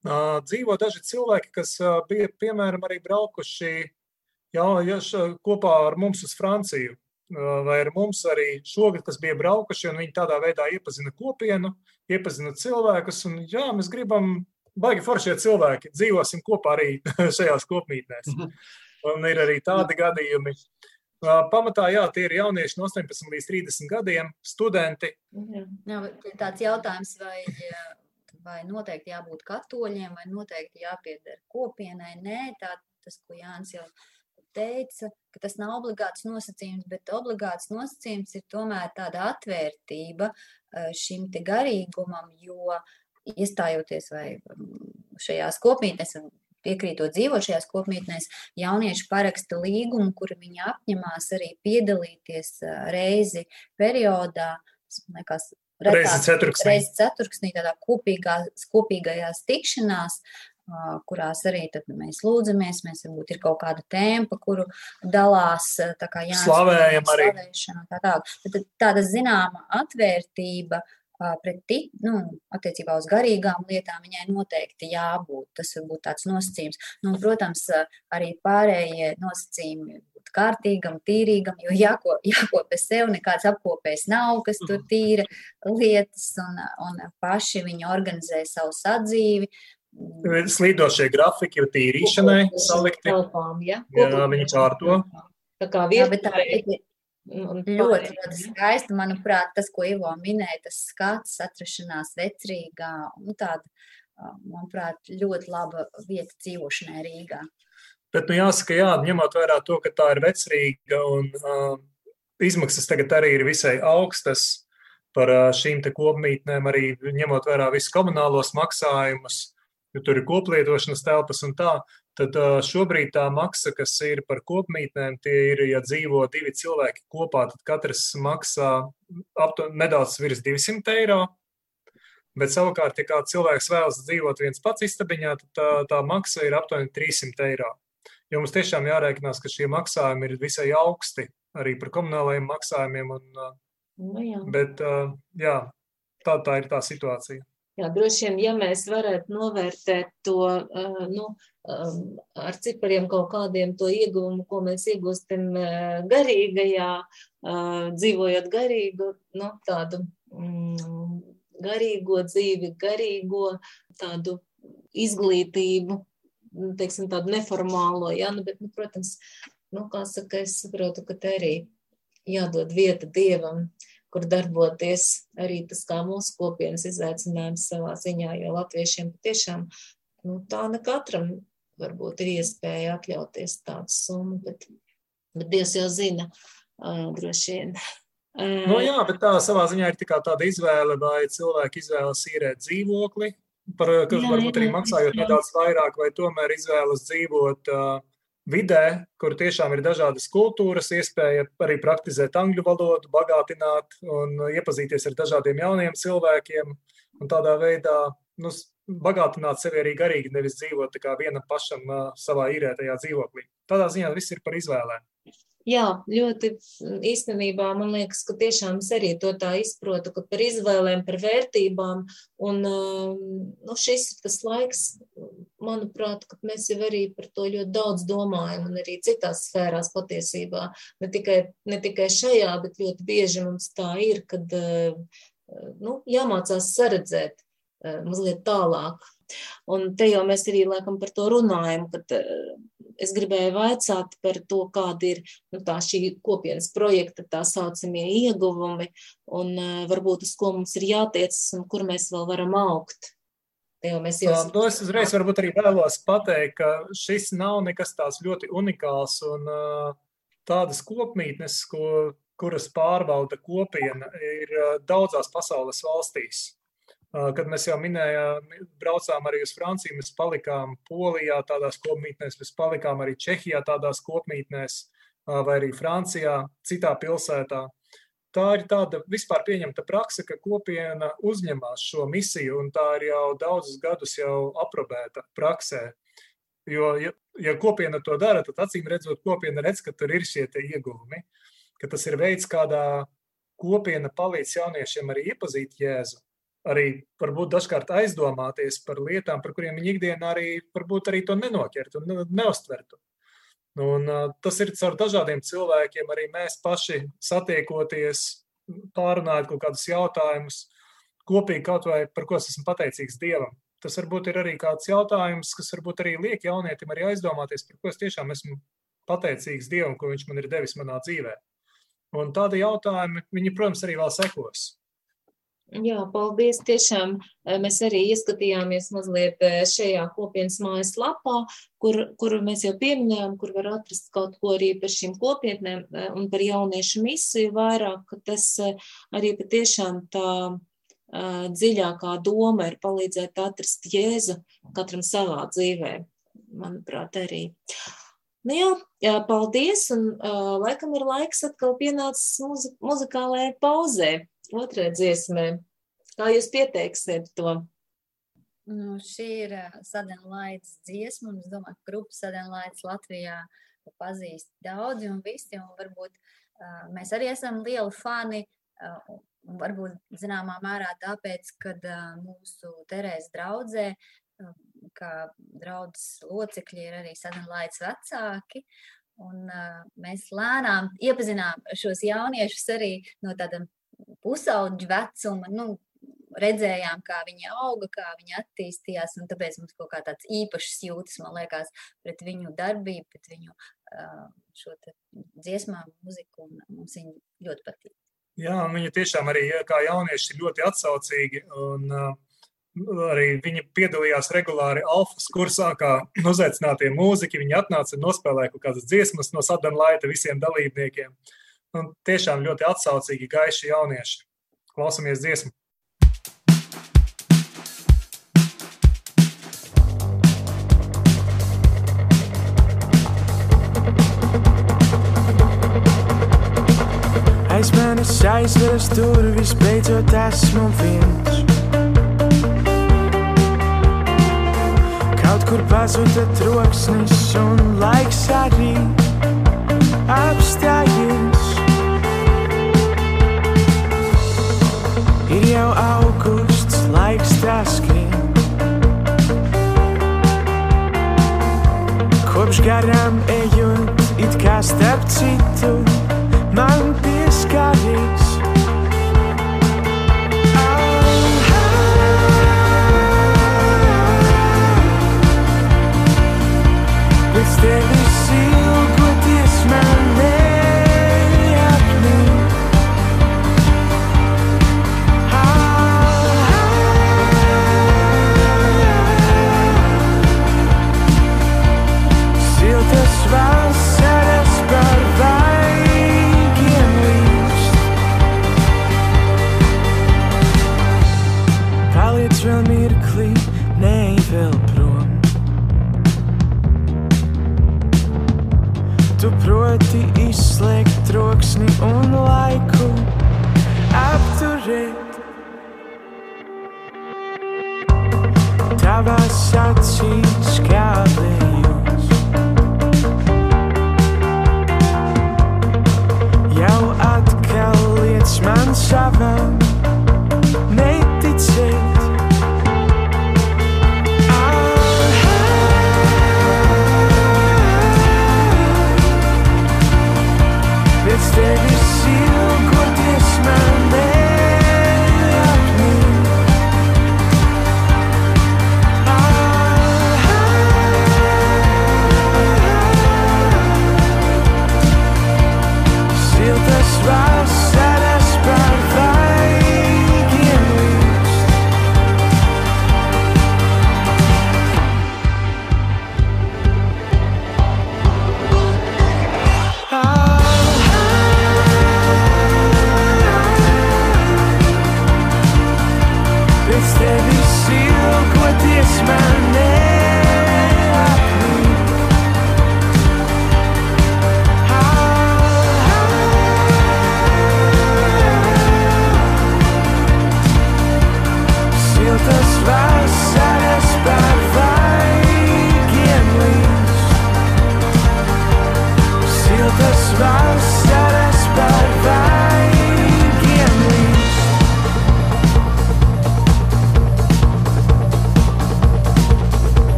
Dzīvo daži cilvēki, kas bija, piemēram, arī braukuši jā, jā, kopā ar mums uz Franciju. Vai ar mums arī šogad, kas bija braukuši, un viņi tādā veidā iepazina kopienu, iepazina cilvēkus. Un, jā, mēs gribam, baigi foršie cilvēki, dzīvosim kopā arī <laughs> šajās kopmītnēs. Un ir arī tādi gadījumi. Pamatā, jā, tie ir jaunieši no 18 līdz 30 gadiem, studenti. Jā, jā tāds jautājums, vai vai noteikti jābūt katoļiem, vai noteikti jāpieder kopienai. Nē, tā, tas, ko Jānis jau teica, ka tas nav obligāts nosacījums, bet obligāts nosacījums ir tomēr tāda atvērtība eh, šim te garīgumam, jo iestājoties vai mm, šajās kopmītnēs, piekrītot dzīvot šajās kopmītnēs, jaunieši paraksta līgumu, kur viņi apņemās arī piedalīties eh, reizi periodā, liekas, Reizi ceturksnī. Reizi ceturksnī tādā kopīgā, kopīgajās tikšanās, kurās arī mēs lūdzamies, mēs varbūt ir kaut kāda tēma, pa kuru dalās, tā kā jāsaka, slavējam arī. Tā tā. Tāda zināma atvērtība pret, nu, attiecībā uz garīgām lietām viņai noteikti jābūt. Tas var būt tāds nosacījums. Nu, protams, arī pārējie nosacījumi būt kārtīgam, tīrīgam, jo jāko, <laughs> jākopē sev, nekāds apkopējs nav, kas tur tīra lietas, un, un paši viņi organizē savu sadzīvi. Slīdošie grafiki tīrīšanai salikti. Telpām, ja? Jā, viņi kārto. Tā kā virtuvē. Ļoti, ļoti skaisti. Manuprāt, tas, ko Ivo minēja, tas skats, atrašanās vecrīgā, nu tāda, manuprāt, ļoti laba vieta dzīvošanai Rīgā. Bet, nu, jāsaka, jā, ņemot vērā to, ka tā ir vecrīga un uh, izmaksas tagad arī ir visai augstas par uh, šīm te kopmītnēm, arī ņemot vērā visus komunālos maksājumus, jo tur ir koplietošanas telpas un tā, tad šobrīd tā maksa, kas ir par kopmītnēm, tie ir, ja dzīvo divi cilvēki kopā, tad katrs maksā aptuveni nedaudz virs 200 eiro. Bet savukārt, ja kāds cilvēks vēlas dzīvot viens pats istabiņā, tad tā, tā maksa ir aptuveni 300 eiro. Jo mums tiešām jārēķinās, ka šie maksājumi ir visai augsti arī par komunālajiem maksājumiem. Un, nu, jā. bet jā, tā, tā ir tā situācija. Jā, droši vien, ja mēs varētu novērtēt to nu, ar cipariem kaut kādiem to ieguvumu, ko mēs iegūstam garīgajā, dzīvojot garīgu, nu, tādu mm, garīgo dzīvi, garīgo tādu izglītību, teiksim, tādu neformālo, ja, nu, bet, nu, protams, nu, kā saka, es saprotu, ka te arī jādod vieta Dievam, kur darboties arī tas kā mūsu kopienas izaicinājums savā ziņā, jo latviešiem patiešām, nu, tā ne katram varbūt ir iespēja atļauties tādu summu, bet, bet Dievs jau zina, uh, droši vien. Nu, jā, bet tā savā ziņā ir tikai tāda izvēle, vai cilvēki izvēlas īrēt dzīvokli, par, kas jā, varbūt jā, arī maksājot jā. nedaudz vairāk, vai tomēr izvēlas dzīvot uh, vidē, kur tiešām ir dažādas kultūras, iespēja arī praktizēt angļu valodu, bagātināt un iepazīties ar dažādiem jauniem cilvēkiem un tādā veidā nu, bagātināt sevi arī garīgi, nevis dzīvot vienam pašam savā īrētajā dzīvoklī. Tādā ziņā viss ir par izvēlēm. Jā, ļoti īstenībā man liekas, ka tiešām es arī to tā izprotu, ka par izvēlēm, par vērtībām, un nu, šis ir tas laiks, manuprāt, ka mēs jau arī par to ļoti daudz domājam, un arī citās sfērās patiesībā, ne tikai, ne tikai šajā, bet ļoti bieži mums tā ir, kad nu, jāmācās saredzēt mazliet tālāk. Un te jau mēs arī laikam par to runājam, kad es gribēju vaicāt par to, kāda ir nu, šī kopienas projekta tā saucamie ieguvumi un uh, varbūt uz ko mums ir jātiecas un kur mēs vēl varam augt. Mēs jau... Nu, es uzreiz varbūt arī vēlos pateikt, ka šis nav nekas tāds ļoti unikāls un tādas kopmītnes, ko, kuras pārvalda kopiena, ir daudzās pasaules valstīs. Kad mēs jau minējām, braucām arī uz Franciju, mēs palikām Polijā tādās kopmītnēs, mēs palikām arī Čehijā tādās kopmītnēs, vai arī Francijā, citā pilsētā. Tā ir tāda vispār pieņemta praksa, ka kopiena uzņemās šo misiju, un tā ir jau daudzus gadus jau aprobēta praksē. Jo, ja, ja kopiena to dara, tad acīm redzot, kopiena redz, ka tur ir šie ieguvumi, ka tas ir veids, kādā kopiena palīdz jauniešiem arī iepazīt Jēzu arī varbūt dažkārt aizdomāties par lietām, par kuriem viņi ikdienā arī arī to nenoķertu un neustvertu. Un, tas ir caur dažādiem cilvēkiem, arī mēs paši satiekoties, pārunājot kaut kādus jautājumus, kopīgi kaut vai par ko es esmu pateicīgs Dievam. Tas varbūt ir arī kāds jautājums, kas varbūt arī liek jaunietim arī aizdomāties, par ko es tiešām esmu pateicīgs Dievam, ko viņš man ir devis manā dzīvē. Un tādi jautājumi, viņi, protams, arī vēl sekos. Jā, paldies. Tiešām eh, mēs arī ieskatījāmies mazliet eh, šajā kopienas mājas lapā, kur, kur mēs jau pieminējām, kur var atrast kaut ko arī par šīm kopietnēm eh, un par jauniešu misiju vairāk, tas arī patiešām tā dziļākā doma ir palīdzēt atrast Jēzu katram savā dzīvē, manuprāt, arī. Nu jā, jā, paldies, un uh, laikam ir laiks atkal pienācis muzi muzikālajai pauzē otrai dziesmai. Kā jūs pieteiksiet to? Nu, šī ir sadenlaids dziesma, un es domāju, ka grupa sadenlaids Latvijā pazīst daudzi un visi, un varbūt uh, mēs arī esam lieli fani, uh, varbūt zināmā mērā tāpēc, kad uh, mūsu Terēs draudzē, uh, kā draudzes locekļi ir arī sadenlaids vecāki, un uh, mēs lēnām iepazinām šos jauniešus arī no tāda pusauģu vecuma, nu, redzējām, kā viņi auga, kā viņi attīstījās, tāpēc mums kaut kā tāds īpašs jūtas, man liekas, pret viņu darbību, pret viņu šo dziesmām, muziku, mums viņi ļoti patīk. Jā, un viņi tiešām arī kā jaunieši ir ļoti atsaucīgi, un arī viņi piedalījās regulāri alfas kursā, kā uzaicinātie mūziķi, viņi atnāca un nospēlēja kaut kādas dziesmas no Sadana Laita visiem dalībniekiem. Uh, Un nu, tiešām ļoti atsaucīgi, gaiši jaunieši. Klausamies dziesmu! Aiz manis aizveras durvis, beidzot esmu viens. Kaut kur pazuda troksnis un laiks arī Ir jau augusts, laiks tas skrien. Kopš garām ejot, it kā starp citu, man pieskaries.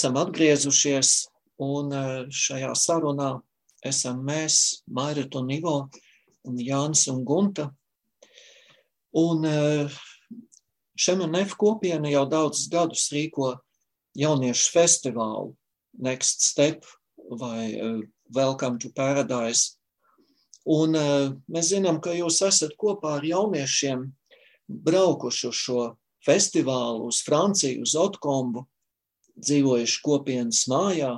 Esam atgriezušies, un eh, šajā sarunā esam mēs, Mairit un Ivo, un Jānis un Gunta. Un Šemenef kopiena jau daudzus gadus rīko jauniešu festivālu Next Step vai eh, Welcome to Paradise. Un eh, mēs zinām, ka jūs esat kopā ar jauniešiem braukuši uz šo festivālu, uz Franciju, uz Otkombu, dzīvojuši kopienas mājā.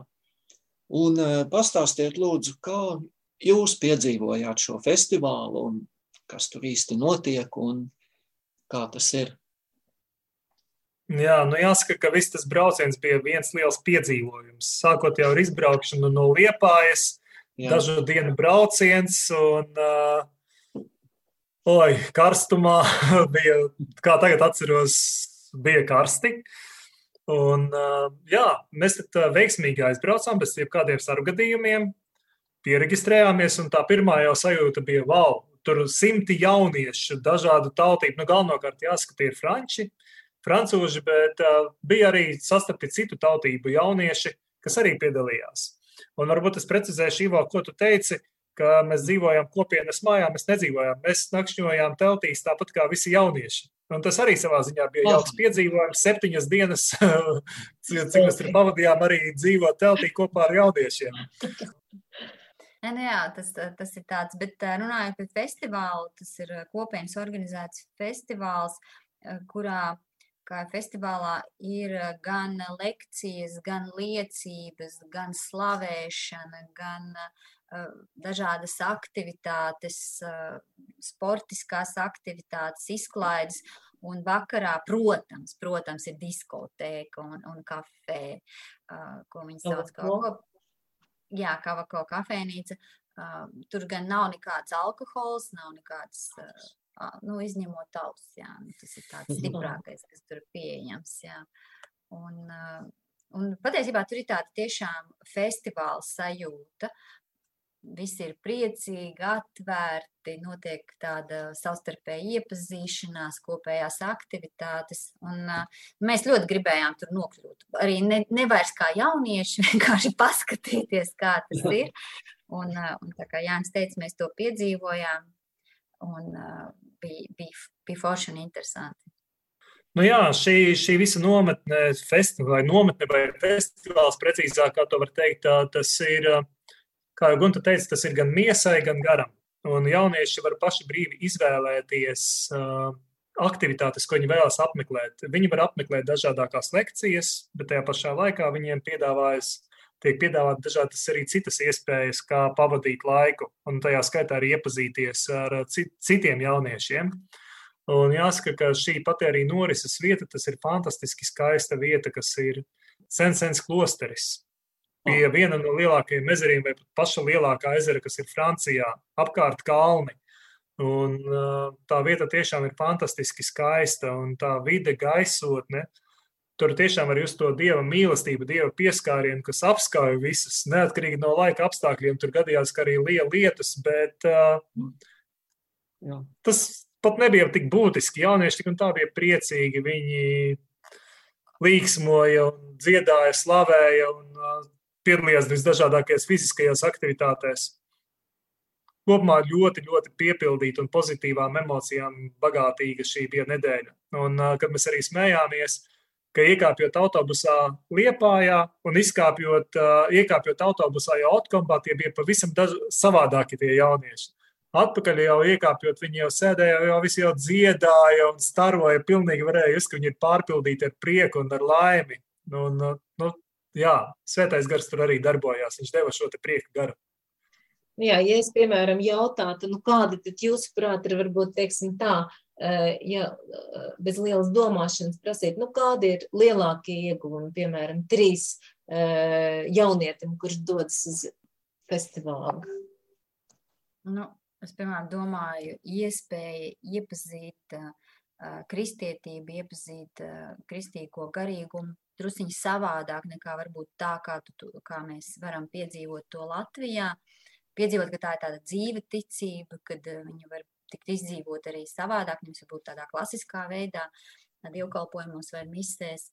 Un eh, pastāstiet, lūdzu, kā jūs piedzīvojāt šo festivālu un kas tur īsti notiek un kā tas ir. Jā, nu jāsaka, ka viss tas brauciens bija viens liels piedzīvojums. Sākot jau ar izbraukšanu no Liepājas, Jā. dažu dienu brauciens un uh, oi, karstumā <laughs> bija, kā tagad atceros, bija karsti. Un, jā, mēs uh, veiksmīgi aizbraucām bez jebkādiem sargadījumiem, pieregistrējāmies, un tā pirmā jau sajūta bija, wow, tur simti jauniešu, dažādu tautību, nu galvenokārt jāsaka, tie ir franči, francūži, bet uh, bija arī sastapti citu tautību jaunieši, kas arī piedalījās. Un varbūt es precizēšu, Ivo, ko tu teici, mēs dzīvojam kopienas mājā, mēs nedzīvojām, mēs nakšņojām teltīs tāpat kā visi jaunieši. Un tas arī savā ziņā bija Oh. jauks piedzīvojums. Septiņas dienas, <laughs> cik mēs tur pavadījām, arī dzīvot teltī kopā ar jauniešiem. <laughs> Nu jā, tas, tas ir tāds, bet ā, runājot par festivālu, tas ir ā, kopienas organizēts festivāls, ā, kurā, kā festivālā, ir gan lekcijas, gan liecības, gan slavēšana, gan ā, dažādas aktivitātes, sportiskās aktivitātes, izklaides. Un vakarā, protams, protams ir diskotēka un, un kafē, ko viņi sauc kā Kavako? kop- Jā, kavako kafejnīca. Tur gan nav nekāds alkohols, nav nekāds, nu, izņemot tauts, jā, nu, tas ir tāds <laughs> stiprākais, kas tur ir pieejams, jā. Un, un patiesībā tur ir tāda tiešām festivāla sajūta. Visi ir priecīgi, atvērti, notiek tāda savstarpēja iepazīšanās, kopējās aktivitātes. Un, uh, mēs ļoti gribējām tur nokļūt. Arī ne, nevairs kā jaunieši, <laughs> vienkārši paskatīties, kā tas ir. Un, uh, un tā kā Jānis teica, mēs to piedzīvojām. Un uh, bija, bija, bija forši un interesanti. Nu jā, šī, šī visa nometne, festivāla, vai nometne vai festivāls, precīzāk, kā to var teikt, tas ir, ā, kā jau Gunta teica, tas ir gan miesai, gan garam. Un jaunieši var paši brīvi izvēlēties uh, aktivitātes, ko viņi vēlas apmeklēt. Viņi var apmeklēt dažādākās lekcijas, bet tajā pašā laikā viņiem piedāvājas, tiek piedāvāt dažādas arī citas iespējas, kā pavadīt laiku, un tajā skaitā arī iepazīties ar ā, cit, citiem jauniešiem. Un jāsaka, ka šī arī norises vieta, tas ir fantastiski skaista vieta, kas ir Sensens klosteris. Pie viena no lielākajiem ezeriem, vai pat paša lielākā ezera, kas ir Francijā, apkārt kalni. Un, uh, tā vieta tiešām ir fantastiski skaista, un tā vide, gaisotne, tur tiešām var just to dieva mīlestību, dieva pieskārienu, kas apskauj visus, neatkarīgi no laika apstākļiem. Tur gadījās, arī liela lietus, bet uh, tas pat nebija tik būtiski. Jaunieši tik un tā bija priecīgi. Viņi līksmoja, un dziedāja, slavēja un uh, piedalījās visdažādākajās fiziskajās aktivitātēs. Kopumā ļoti, ļoti piepildīta un pozitīvām emocijām bagātīga šī bija nedēļa. Un, kad mēs arī smējāmies, ka iekāpjot autobusā Liepājā un izkāpjot, iekāpjot autobusā jau Otkombā, tie bija pavisam daž... savādāki tie jaunieši. Atpakaļ jau iekāpjot, viņi jau sēdēja, jau visi jau dziedāja un staroja. Pilnīgi varēja just, ka viņi ir pārpildīti ar prieku un ar laimi. Un, nu, jā, svētais gars tur arī darbojās. Viņš deva šo te prieku garu. Jā, ja es, piemēram, jautātu, nu, kāda tad jūsuprāt ir, varbūt, teiksim tā, ja bez lielas domāšanas prasīt, nu, kādi ir lielākie ieguvumi, piemēram, trīs jaunietim, kurš dodas uz festivālu? Nu, es, piemēram, domāju, iespēja iepazīt uh, kristietību, iepazīt uh, kristīgo garīgumu drusciņi savādāk nekā varbūt tā, kā, tu, kā mēs varam piedzīvot to Latvijā. Piedzīvot, ka tā ir tāda dzīva ticība, kad uh, viņi var tikt izdzīvot arī savādāk, nevis varbūt tādā klasiskā veidā, dievkalpojumos vai misēs.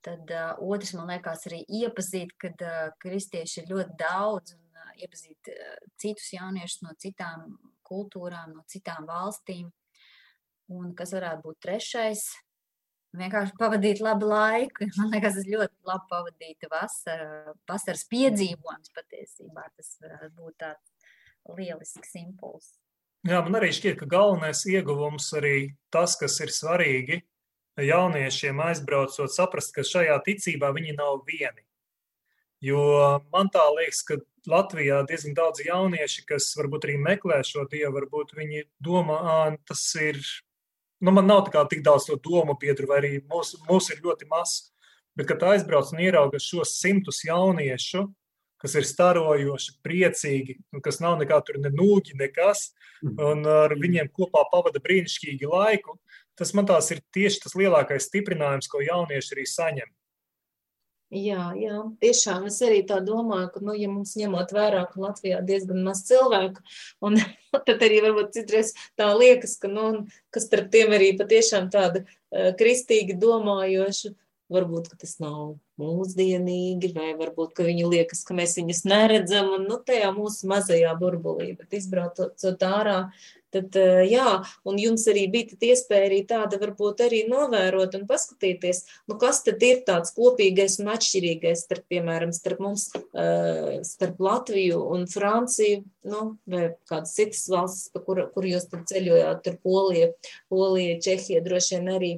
Tad uh, otrs, man liekas, arī iepazīt, kad uh, kristieši ir ļoti daudz un uh, iepazīt uh, citus jauniešus no citām kultūrām, no citām valstīm. Un kas varētu būt trešais? Vienkārši pavadīt labu laiku. Man liekas, tas ļoti labi pavadīt vasara, vasaras piedzīvojums patiesībā. Tas varētu būt tāds lielisks impulss. Jā, man arī šķiet, ka galvenais ieguvums arī tas, kas ir svarīgi jauniešiem aizbraucot, saprast, ka šajā ticībā viņi nav vieni. Jo man tā liekas, ka Latvijā diezgan daudz jaunieši, kas varbūt arī meklē šo dievu, varbūt viņi domā, ka tas ir. Nu, man nav tik daudz to domu biedru, vai arī mūsu mūs ir ļoti maz. Bet, kad aizbrauc un ierauga šos simtus jauniešu, kas ir starojoši, priecīgi, kas nav nekā tur ne nūģi, nekas, mhm. un ar viņiem kopā pavada brīnišķīgi laiku, tas man tās ir tieši tas lielākais stiprinājums, ko jaunieši arī saņem. Jā, jā, tiešām es arī tā domāju, ka, nu, ja mums ņemot vērā, ka Latvijā diezgan maz cilvēku, un <laughs> tad arī varbūt citreiz tā liekas, ka, nu, ka starp tiem arī patiešām tāda uh, kristīgi domājoša, varbūt, ka tas nav mūsdienīgi, vai varbūt, ka viņi liekas, ka mēs viņus neredzam, un, nu, tajā mūsu mazajā burbulī, bet izbraucot ārā, Tad, eh, jā, un jums arī bija iespēja arī tāda varbūt arī novērot un paskatīties, nu, kas tad ir tāds kopīgais un atšķirīgais starp, piemēram, starp mums, eh, starp Latviju un Franciju, nu, vai kādas citas valstis, pa kur, kur jūs tad ceļojāt, tur Polija, Polija, Čehija droši vien arī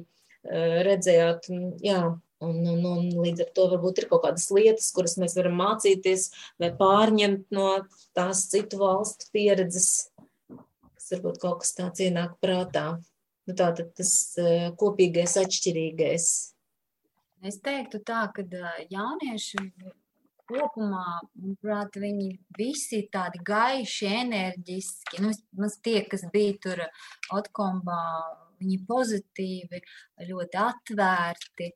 eh, redzējāt, jā, Un, un, un līdz ar to varbūt ir kaut kādas lietas, kuras mēs varam mācīties vai pārņemt no tās citu valstu pieredzes kas varbūt kaut kas tāds ienāk prātā. Nu, tā tad tas uh, kopīgais, atšķirīgais. Es teiktu tā, ka uh, jaunieši kopumā, manuprāt, viņi visi ir tādi gaiši, enerģiski. Nu, maz tie, kas bija tur Otkombā, viņi pozitīvi, ļoti atvērti,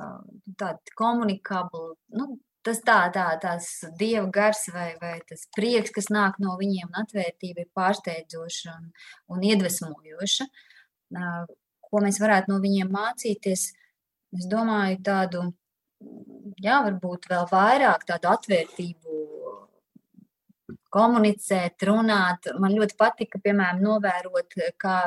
uh, tādi komunikabli. Nu, tas tā, tā, tās dieva gars vai, vai tas prieks, kas nāk no viņiem, un atvērtība ir pārsteidzoša un, un iedvesmojoša. Ko mēs varētu no viņiem mācīties? Es domāju, tādu, jā, varbūt vēl vairāk tādu atvērtību komunicēt, runāt. Man ļoti patika, piemēram, novērot, kā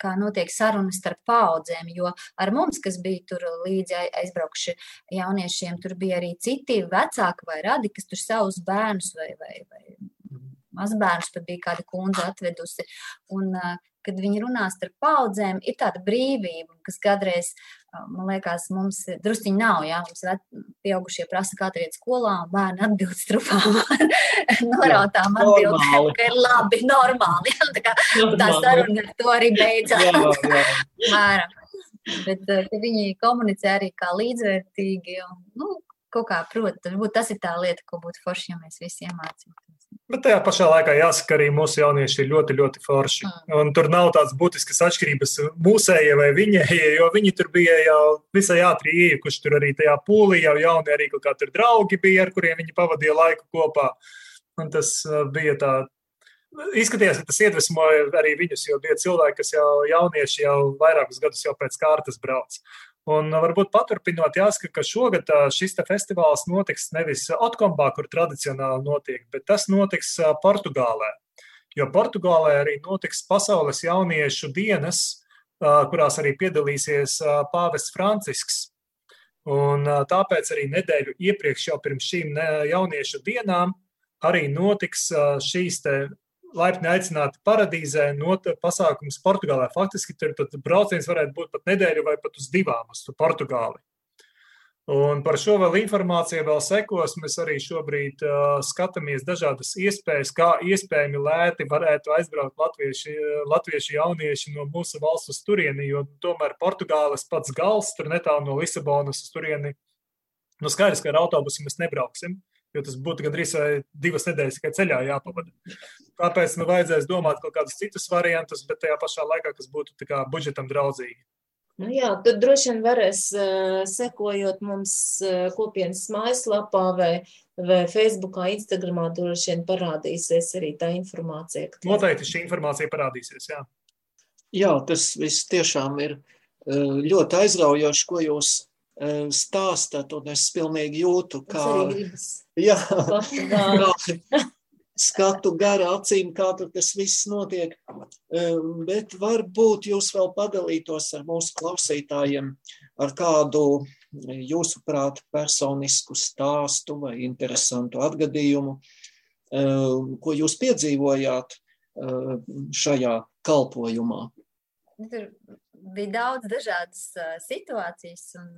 kā notiek sarunas starp paudzēm, jo ar mums, kas bija tur līdzi aizbraukši jauniešiem, tur bija arī citi vecāki vai radi, kas tur savus bērnus vai, vai, vai mazbērnus pat bija kāda kundze atvedusi. Un, kad viņi runā starp paudzēm, ir tāda brīvība, kas kādreiz, man liekas, mums drusciņi nav. Jā, mums pieaugušie prasa, kā tur iet skolā, un bērni atbild strupām, <laughs> norautām atbildēm, ka ir labi, normāli. Jā, tā, kā, tā saruna ar to arī beidzās. Bet viņi komunicē arī kā līdzvērtīgi. Un, nu, kaut kā, protams, tas ir tā lieta, ko būtu forši, ja mēs visi iemācītos. Bet tajā pašā laikā jāsaka, arī mūsu jaunieši ir ļoti, ļoti forši. Un tur nav tādas būtiskas atšķirības mūsējie vai viņējie, jo viņi tur bija jau visai ātri iekuši tur arī tajā pūlī, jau jauni arī kaut kā tur draugi bija, ar kuriem viņi pavadīja laiku kopā. Un tas uh, bija tā. Izskatījās, ka tas iedvesmoja arī viņus, jo bija cilvēki, kas jau jaunieši jau vairākus gadus jau pēc kārtas brauc. Un varbūt paturpinot, jāsaka, ka šogad šis festivāls notiks nevis Otkombā, kur tradicionāli notiek, bet tas notiks Portugālē. Jo Portugālē arī notiks pasaules jauniešu dienas, kurās arī piedalīsies pāvests Francisks. Un tāpēc arī nedēļu iepriekš, jau pirms šīm jauniešu dienām, arī notiks šīs laipni aicināti paradīzē, not pasākums Portugālē. Faktiski tur brauciens varētu būt pat nedēļu vai pat uz divām uz Portugāli. Un par šo vēl informāciju vēl sekos. Mēs arī šobrīd uh, skatāmies dažādas iespējas, kā iespējami lēti varētu aizbraukt latvieši, latvieši jaunieši no mūsu valsts uz turieni, jo tomēr Portugāles pats gals tur netālu no Lisabonas uz turieni. Nu, skaidrs, ka ar autobusu mēs nebrauksim, jo tas būtu gandrīz divas nedēļas tikai ceļā jāpavada. Tāpēc nu, vajadzēs domāt kaut kādus citus variantus, bet tajā pašā laikā, kas būtu budžetam draudzīgi. Nu jā, tad droši vien varēs, sekojot mums kopienas mājaslapā vai, vai Facebookā, Instagramā, droši vien parādīsies arī tā informācija. Noteikti šī informācija parādīsies, jā. Jā, tas viss tiešām ir ļoti aizraujoši, ko jūs stāstat, un es pilnīgi jūtu, kā... <laughs> Jā, kā, skatu gara acīm, kā tur tas viss notiek. Bet varbūt jūs vēl padalītos ar mūsu klausītājiem ar kādu jūsuprāt personisku stāstu vai interesantu atgadījumu, ko jūs piedzīvojāt šajā kalpojumā. Tur bija daudz dažādas situācijas un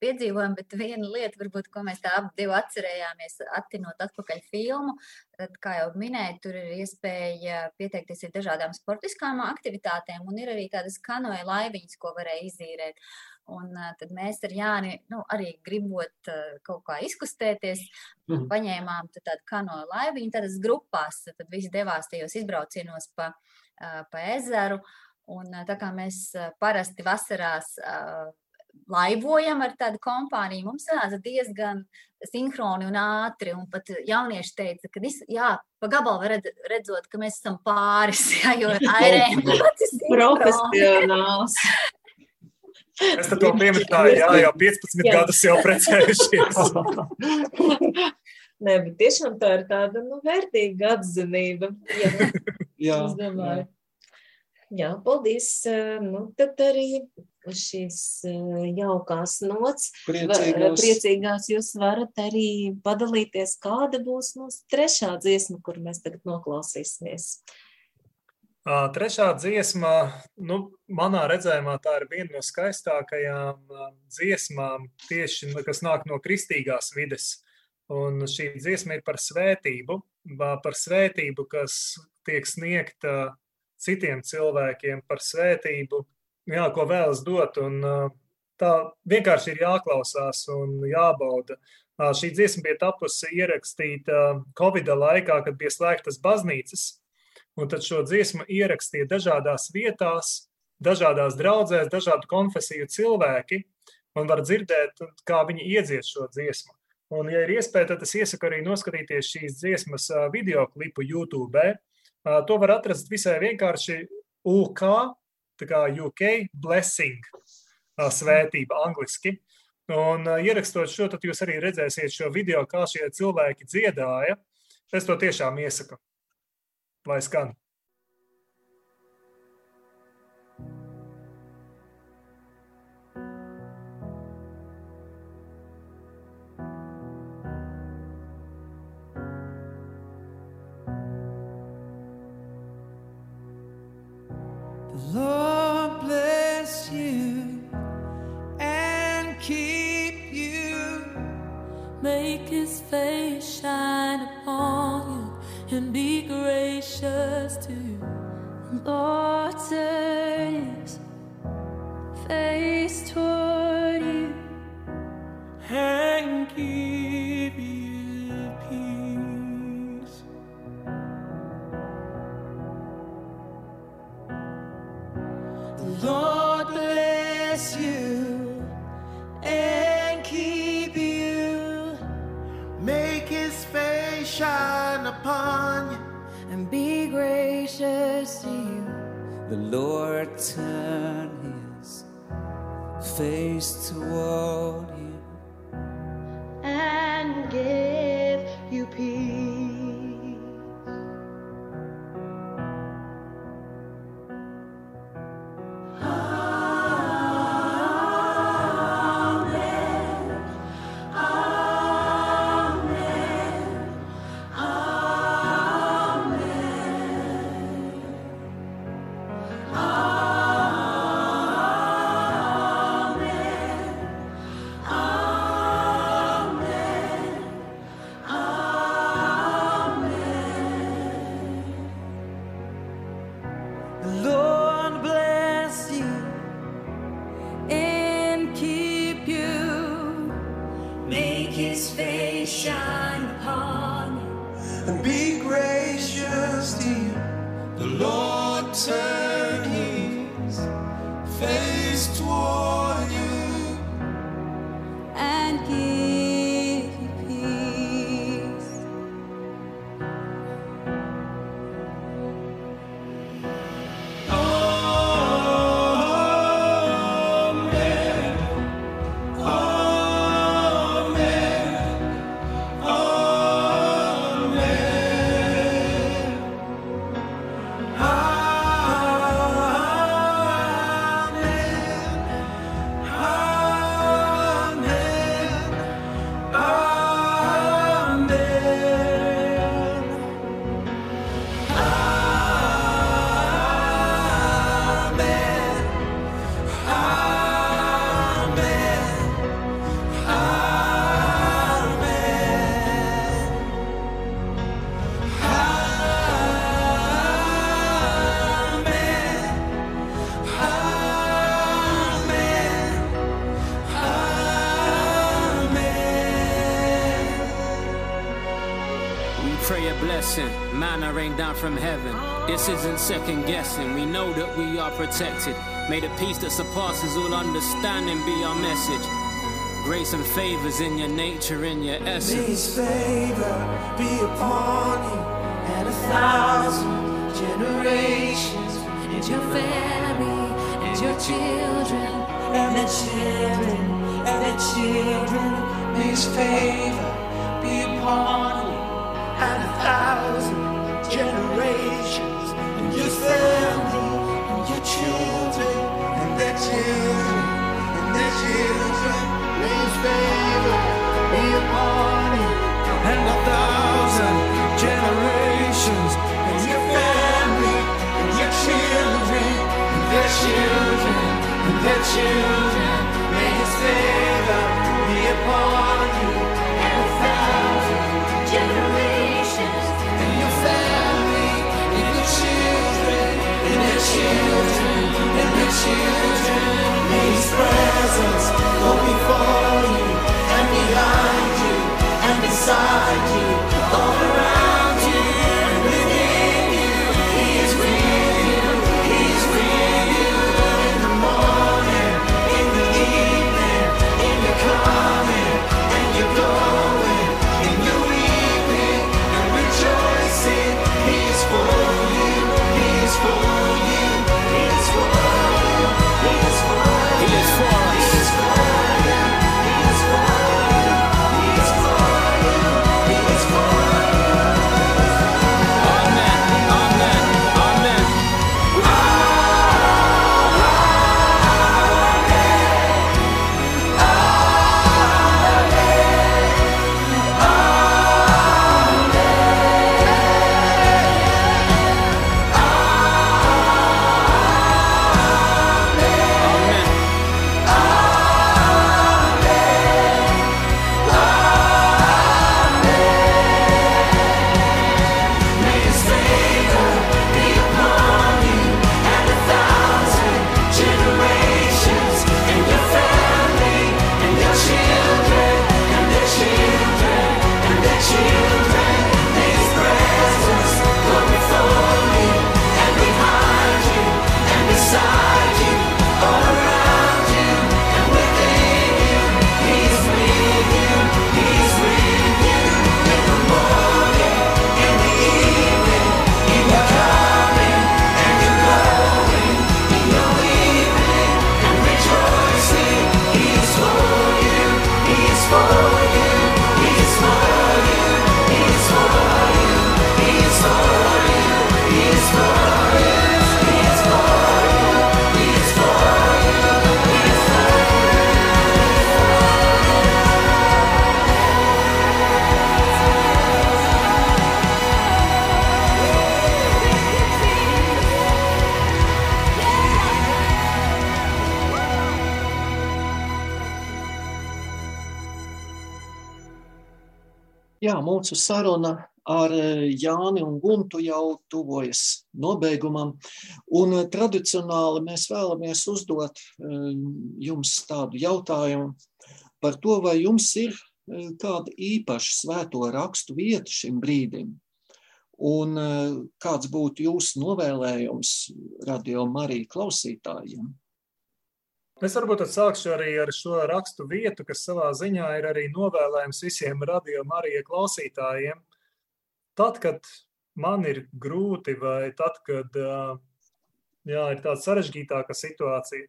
piedzīvojumu, bet viena lieta, varbūt, ko mēs tā abi atcerējāmies, attinot atpakaļ filmu, tad, kā jau minēju, tur ir iespēja pieteikties ir dažādām sportiskām aktivitātēm, un ir arī tādas kanoja laiviņas, ko varēja izīrēt. Un tad mēs ar Jāni nu, arī gribot kaut kā izkustēties, mm. paņēmām tādu kanoja laiviņu, tādas grupās, tad visi devās tajos izbraucienos pa, pa ezeru. Un tā kā mēs parasti vasarās laivojam ar tādu kompāniju, mums sanāca diezgan sinhroni un ātri. Un pat jaunieši teica, ka jā, pa gabalu redz, redzot, ka mēs esam pāris, <laughs> jā, jo <laughs> airējam profesionāls. Es to pieminēju, jā, jau 15 jā. gadus jau precējušies. <laughs> Nē, bet tiešām tā ir tāda nu, vērtīga atzinība. Jā, jā, domāju. Jā. jā, paldies. Nu, tad arī šīs eh, jaukās nots, priecīgās. priecīgās jūs varat arī padalīties, kāda būs mūsu trešā dziesma, kur mēs tagad noklausīsimies. Trešā dziesma, nu, manā redzējumā, tā ir viena no skaistākajām dziesmām, tieši kas nāk no kristīgās vides. Un šī dziesma ir par svētību, par svētību, kas tiek sniegta citiem cilvēkiem, par svētību, jā, ko vēlas dot. Un, tā vienkārši ir jāklausās un jābauda. Šī dziesma bija tapusi ierakstīta Covid laikā, kad bija slēgtas baznīcas. Un tad šo dziesmu ierakstīja dažādās vietās, dažādās draudzēs, dažādu konfesiju cilvēki. Un var dzirdēt, kā viņi iedzied šo dziesmu. Un, ja ir iespēja, tad es iesaku arī noskatīties šīs dziesmas video klipu YouTube. To var atrast visai vienkārši UK tā kā UK blessing, svētība angliski. Un ierakstot šo, tad jūs arī redzēsiet šo video, kā šie cilvēki dziedāja. Es to tiešām iesaku, lai skan. shine. This isn't second guessing. We know that we are protected. May the peace that surpasses all understanding be our message. Grace and favors in your nature, in your essence. May essence. His favor be upon you and a thousand generations, And your family and your children. and the children, and the children. May His favor be upon you May His favor be upon you and a thousand generations, and your family, and your children, and their children, their children. Presence go before you and behind you and beside you, mūsu saruna ar eh, Jāni un Guntu jau tuvojas nobeigumam. Un eh, tradicionāli mēs vēlamies uzdot eh, jums tādu jautājumu par to, vai jums ir kāda īpaša svēto rakstu vieta šim brīdim. Un kāds būtu jūsu novēlējums radio Marija klausītājiem? Es varbūt sākšu arī ar šo rakstu vietu, kas savā ziņā ir arī novēlējums visiem radio Marija klausītājiem. Tad, kad man ir grūti, vai tad, kad jā, ir tāda sarežģītāka situācija,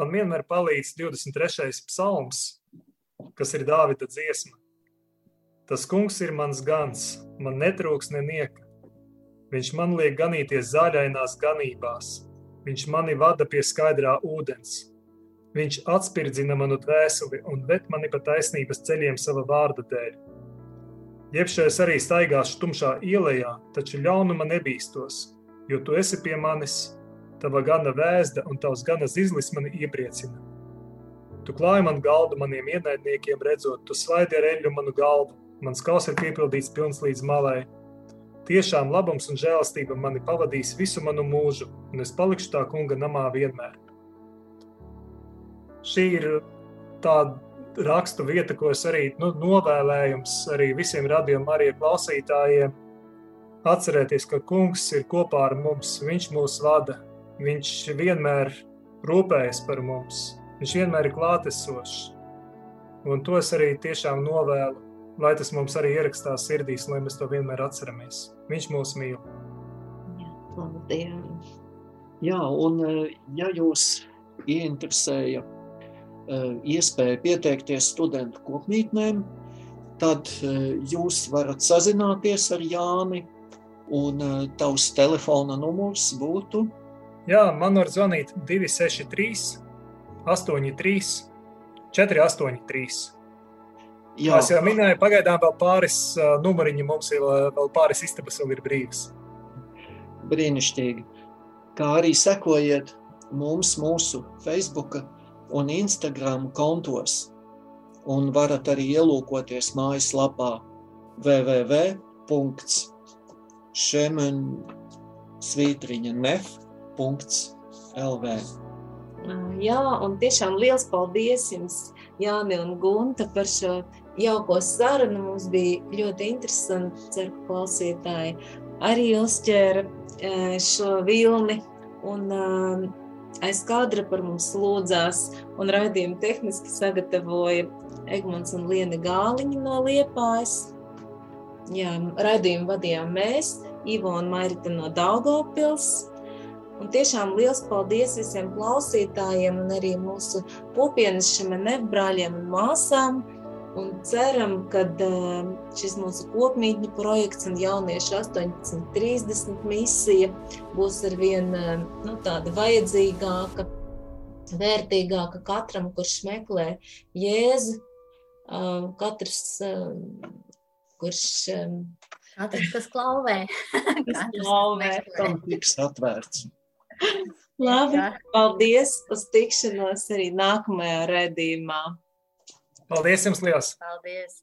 man vienmēr palīdz 23. psalms, kas ir Dāvida dziesma. Tas kungs ir mans gans, man netrūks nenieka. Viņš man liek ganīties zaļainās ganībās, viņš mani vada pie skaidrā ūdens. Viņš atspirdzina manu dvēseli un ved mani pa taisnības ceļiem sava vārda dēļ. Iepšais arī staigāšu tumšā ielā, taču ļaunuma nebīstos, jo tu esi pie manis, tava gana vēzda un tavs gana zizlis mani iepriecina. Tu klāji man galdu maniem ienaidniekiem, redzot, tu svaidi ar eļļu manu galvu, Mans kaus ir piepildīts pilns līdz malai. Tiešām labums un žēlastība mani pavadīs visu manu mūžu, un es palikšu tā kunga namā vienmēr. Šī ir tāda rakstu vieta, ko es arī nu, novēlējums arī visiem radījuma Marija klausītājiem. Atcerēties, ka kungs ir kopā ar mums, viņš mūs vada, viņš vienmēr rūpējas par mums, viņš vienmēr ir klātesošs. Un to es arī tiešām novēlu lai tas mums arī ierakstās sirdīs, lai mēs to vienmēr atceramies. Viņš mūs mīl. Jā, paldies. Jā, un eh, ja jūs ieinteresēja eh, iespēja pieteikties studentu kopmītnēm, tad eh, jūs varat sazināties ar Jāni, un tavs telefona numurs būtu? Jā, man var zvanīt 263 83 483. Jā. Es jau minēju, pagaidām vēl pāris uh, numuriņi mums ir, vēl pāris istabas vēl ir brīvas. Brīnišķīgi. Kā arī sekojiet mums mūsu Facebook un Instagram kontos un varat arī ielūkoties mājaslapā www.šemensvītriņa.nef.lv Jā, un tiešām liels paldies jums, Jāni un Gunta, par šo jauko sarunu. Mums bija ļoti interesanti, ceru, ka klausītāji arī uzķēra šo vilni. Un, aiz kadra par mums lūdzās un raidījumu tehniski sagatavoja Egmonts un Liena Gāliņa no Liepājas. Jā, raidījumu vadījām mēs, Ivo un Mairita no Daugavpils. Un tiešām liels paldies visiem klausītājiem un arī mūsu kopienas šiem nebrāļiem un māsām, Un ceram, ka ehm, šis mūsu kopmītņu projekts un jauniešu 1830 misija būs ar vien ehm, nu, tāda vajadzīgāka, vērtīgāka katram, kurš meklē Jēzu. Ehm, katrs, kurš Katrs, kas klauvē. <laughs> kas klauvē. Tam tiks atvērts. Labi, paldies uz tikšanos arī nākamajā redzījumā. Paldies jums liels! Paldies!